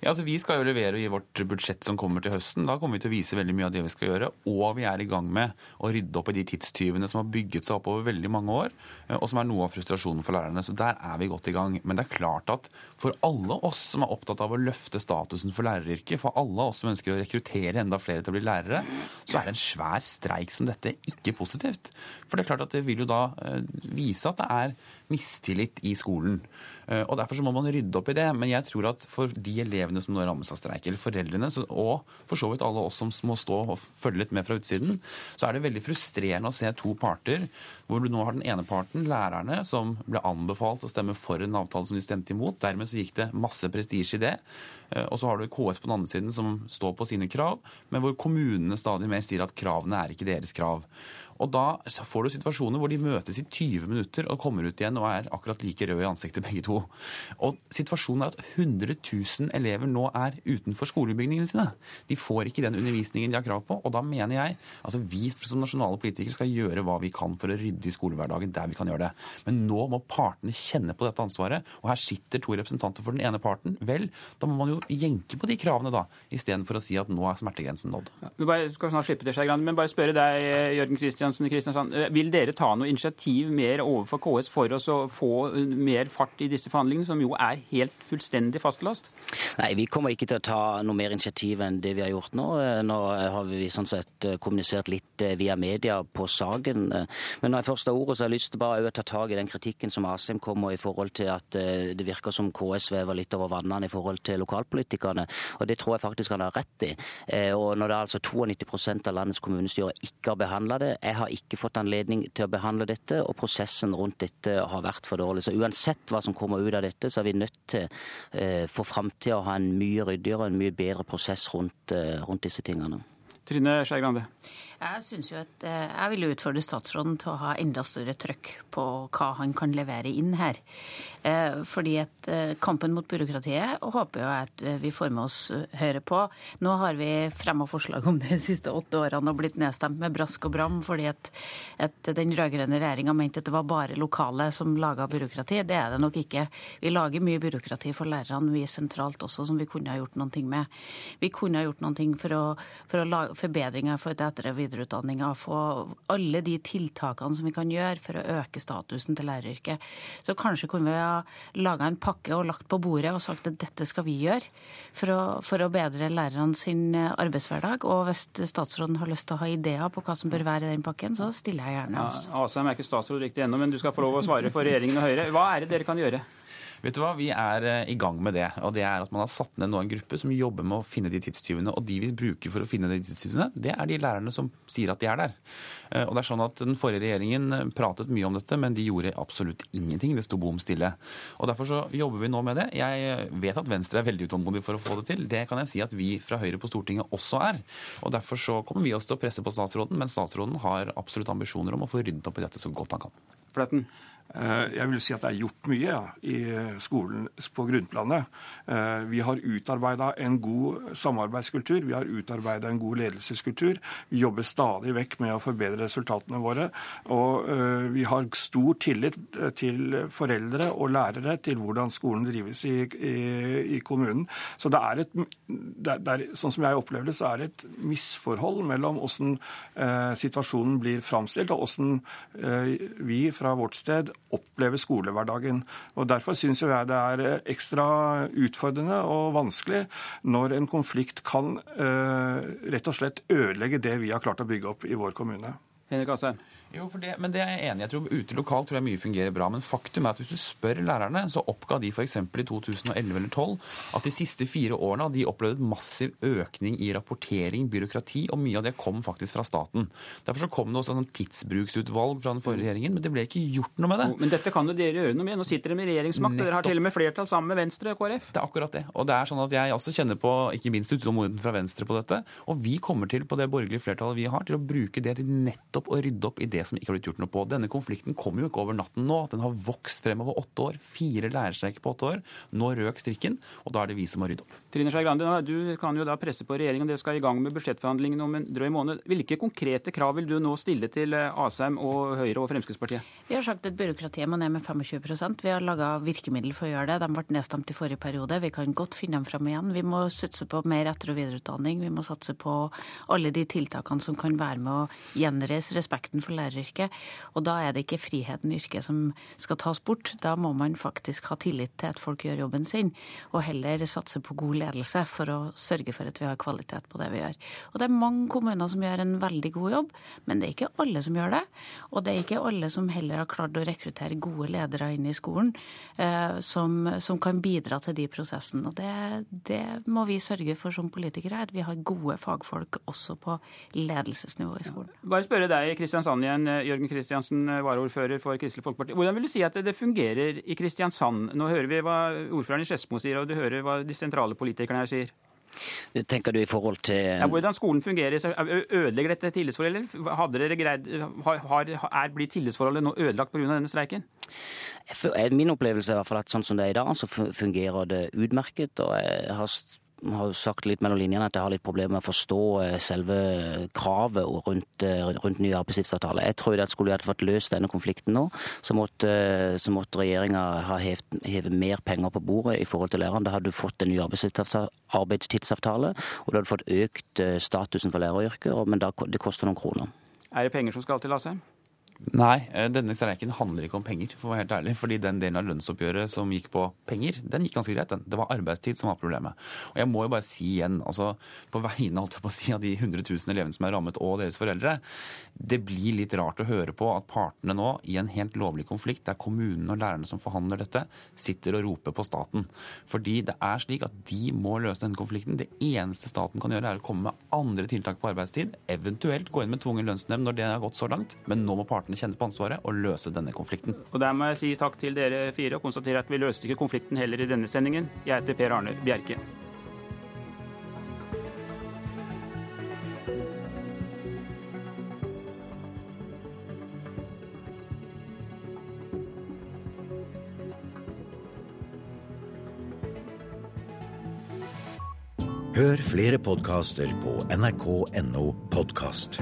Ja, altså Vi skal jo levere i vårt budsjett som kommer til høsten. Da kommer vi til å vise veldig mye av det vi skal gjøre. Og vi er i gang med å rydde opp i de tidstyvene som har bygget seg opp over veldig mange år, eh, og som er noe av frustrasjonen for lærerne. Så der er vi godt i gang. Men det er klart at for alle oss som er opptatt av å løfte statusen for læreryrket, for alle oss som ønsker å rekruttere enda flere til å bli lærere, så er det en svær streik som dette dette ikke positivt. For det er klart at det vil jo da eh, vise at det er mistillit i skolen. Eh, og Derfor så må man rydde opp i det. Men jeg tror at for de elevene som nå rammes av streik, eller foreldrene, og for så vidt alle oss som må stå og følge litt med fra utsiden, så er det veldig frustrerende å se to parter, hvor du nå har den ene parten, lærerne, som ble anbefalt å stemme for en avtale som de stemte imot. Dermed så gikk det masse prestisje i det. Eh, og så har du KS på den andre siden som står på sine krav, men hvor kommunene stadig mer sier at kravene er ikke deres krav. Og da får du situasjoner hvor de møtes i 20 minutter og kommer ut igjen og er akkurat like røde i ansiktet begge to. Og situasjonen er at 100 000 elever nå er utenfor skolebygningene sine. De får ikke den undervisningen de har krav på. Og da mener jeg altså vi som nasjonale politikere skal gjøre hva vi kan for å rydde i skolehverdagen der vi kan gjøre det. Men nå må partene kjenne på dette ansvaret. Og her sitter to representanter for den ene parten. Vel, da må man jo jenke på de kravene, da, istedenfor å si at nå er smertegrensen nådd. Ja, du bare, skal snart slippe det, Skei men bare spørre deg, Jørgen Kristiansen i Kristiansand. Vil dere ta noe initiativ mer overfor KS for oss å få mer fart i disse forhandlingene, som jo er helt fullstendig fastlåst? Nei, vi kommer ikke til å ta noe mer initiativ enn det vi har gjort nå. Nå har vi sånn sett kommunisert litt via media på saken. Men når jeg først har ordet, så har jeg lyst til bare å ta tak i den kritikken som Asheim kommer i forhold til at det virker som KS svever litt over vannene i forhold til lokalpolitikerne. Og det tror jeg faktisk han har rett i. Og når det er altså 92 av landets kommunestyrer ikke har behandla det, jeg har ikke fått anledning til å behandle dette, og prosessen rundt dette har vært for dårlig. Så uansett hva som kommer ut av dette, så er vi nødt til eh, for framtida å ha en mye ryddigere og en mye bedre prosess rundt, eh, rundt disse tingene. Trine Skei Grande. Jeg synes jo at eh, jeg vil utfordre statsråden til å ha enda større trøkk på hva han kan levere inn her. Eh, fordi at eh, kampen mot byråkratiet håper jo at vi får med oss Høyre på. Nå har vi fremma forslag om det de siste åtte årene og blitt nedstemt med brask og bram fordi at, at den rød-grønne regjeringa mente at det var bare lokale som laga byråkrati. Det er det nok ikke. Vi lager mye byråkrati for lærerne, vi sentralt også, som vi kunne ha gjort noe med. Vi kunne ha gjort noe for for å lage forbedringer for etter- og videreutdanninga, få alle de tiltakene som vi kan gjøre for å øke statusen til læreryrket. Så kanskje kunne vi ha laga en pakke og lagt på bordet og sagt at dette skal vi gjøre for å, for å bedre lærerne sin arbeidshverdag. Og hvis statsråden har lyst til å ha ideer på hva som bør være i den pakken, så stiller jeg gjerne. Altså. Ja, Asheim er ikke statsråd riktig ennå, men du skal få lov å svare for regjeringen og Høyre. Hva er det dere kan gjøre? Vet du hva, Vi er eh, i gang med det. og det er at Man har satt ned nå en gruppe som jobber med å finne de tidstyvene. Og de vi bruker for å finne de tidstyvene, det er de lærerne som sier at de er der. Eh, og det er sånn at Den forrige regjeringen eh, pratet mye om dette, men de gjorde absolutt ingenting. Det sto bom stille. Og Derfor så jobber vi nå med det. Jeg vet at Venstre er veldig utålmodig for å få det til. Det kan jeg si at vi fra Høyre på Stortinget også er. Og Derfor så kommer vi også til å presse på statsråden, men statsråden har absolutt ambisjoner om å få ryddet opp i dette så godt han kan. Fletten. Jeg vil si at det er gjort mye i skolen på grunnplanet. Vi har utarbeida en god samarbeidskultur, vi har utarbeida en god ledelseskultur. Vi jobber stadig vekk med å forbedre resultatene våre. Og vi har stor tillit til foreldre og lærere til hvordan skolen drives i, i, i kommunen. Så det er et, det er, sånn som jeg opplever det, så er det et misforhold mellom hvordan eh, situasjonen blir framstilt, og hvordan eh, vi fra vårt sted opplever skolehverdagen. Og Derfor syns jeg det er ekstra utfordrende og vanskelig når en konflikt kan uh, rett og slett ødelegge det vi har klart å bygge opp i vår kommune. Henrik Asheim. Jo, det, men det er jeg enig i. Jeg tror Ute lokalt tror jeg mye fungerer bra. Men faktum er at hvis du spør lærerne, så oppga de f.eks. i 2011 eller 2012 at de siste fire årene har de opplevd en massiv økning i rapportering, byråkrati, og mye av det kom faktisk fra staten. Derfor så kom det også en tidsbruksutvalg fra den forrige regjeringen, men det ble ikke gjort noe med det. Men dette kan jo dere gjøre noe med. Nå sitter dere med regjeringsmakt, og dere har til og med flertall sammen med Venstre og KrF. Det er akkurat det. Og det er sånn at jeg også kjenner på ikke minst utålmodigheten fra Venstre på dette. Og vi kommer til, på det borgerlige flertallet vi har, til å bruke det til nettopp å rydde opp i det som ikke har blitt gjort noe på. Denne konflikten kommer jo ikke over natten nå. Den har vokst fremover åtte år. Fire lærerstreiker på åtte år. Nå røk strikken, og da er det vi som må rydde opp. Trine Skei Grande, du kan jo da presse på regjeringen. Dere skal i gang med budsjettforhandlingene om en drøy måned. Hvilke konkrete krav vil du nå stille til eh, Asheim og Høyre og Fremskrittspartiet? Vi har sagt at byråkratiet må ned med 25% Vi har laga virkemiddel for å gjøre det. De ble nedstemt i forrige periode. Vi kan godt finne dem fram igjen. Vi må satse på mer etter- og videreutdanning. Vi må satse på alle de tiltakene som kan være med å gjenreise respekten for læreryrket. Og da er det ikke friheten i yrket som skal tas bort. Da må man faktisk ha tillit til at folk gjør jobben sin, og heller satse på god ledelse for å sørge for at vi har kvalitet på det vi gjør. Og det er mange kommuner som gjør en veldig god jobb, men det er ikke alle som gjør det. Og det er ikke alle som heller har klart å rekruttere gode ledere inn i skolen eh, som, som, kan bidra til de prosessene. Og det, det må vi sørge for som politikere, at vi har gode fagfolk også på ledelsesnivå i skolen. Bare spørre deg, Kristiansand igjen, Jørgen Kristiansen, varaordfører for Kristelig Folkeparti. Hvordan vil du si at det fungerer i Kristiansand? Nå hører vi hva ordføreren i Skedsmo sier, og du hører hva de sentrale politikerne her sier. Tenker du i forhold til ja, Hvordan skolen fungerer. Ødelegger dette tillitsforholdet, hadde dere greid, har, er blitt tillitsforholdet nå ødelagt pga. denne streiken? Min opplevelse er i hvert fall at sånn som det er i dag, så fungerer det utmerket. og jeg har har jo sagt litt mellom linjene at jeg har litt problemer med å forstå eh, selve kravet rundt, eh, rundt ny arbeidslivsavtale. Jeg tror at skulle vi fått løst denne konflikten nå, så måtte, så måtte regjeringa ha hevet, hevet, mer penger på bordet i forhold til lærerne. Da hadde du fått en ny arbeidstidsavtale, og du hadde fått økt eh, statusen for læreryrket, men da, det koster noen kroner. Er det penger som skal til, Lasse? Nei, eh, denne streiken handler ikke om penger, for å være helt ærlig. Fordi den delen av lønnsoppgjøret som gikk på penger, den gikk ganske greit. den. Det var arbeidstid som var problemet. Og jeg må jo bare si igjen, altså på vegne holdt jeg på å si, av de 100 000 elevene som er rammet, og deres foreldre, det blir litt rart å høre på at partene nå, i en helt lovlig konflikt, det er kommunene og lærerne som forhandler dette, sitter og roper på staten. Fordi det er slik at de må løse denne konflikten. Det eneste staten kan gjøre, er å komme med andre tiltak på arbeidstid, eventuelt gå inn med tvungen lønnsnemnd når det har gått så langt. Men nå må partene partene kjenner på ansvaret og løse denne konflikten. Og Der må jeg si takk til dere fire og konstatere at vi løste ikke konflikten heller i denne sendingen. Jeg heter Per Arne Bjerke. Hør flere podkaster på nrk.no podkast.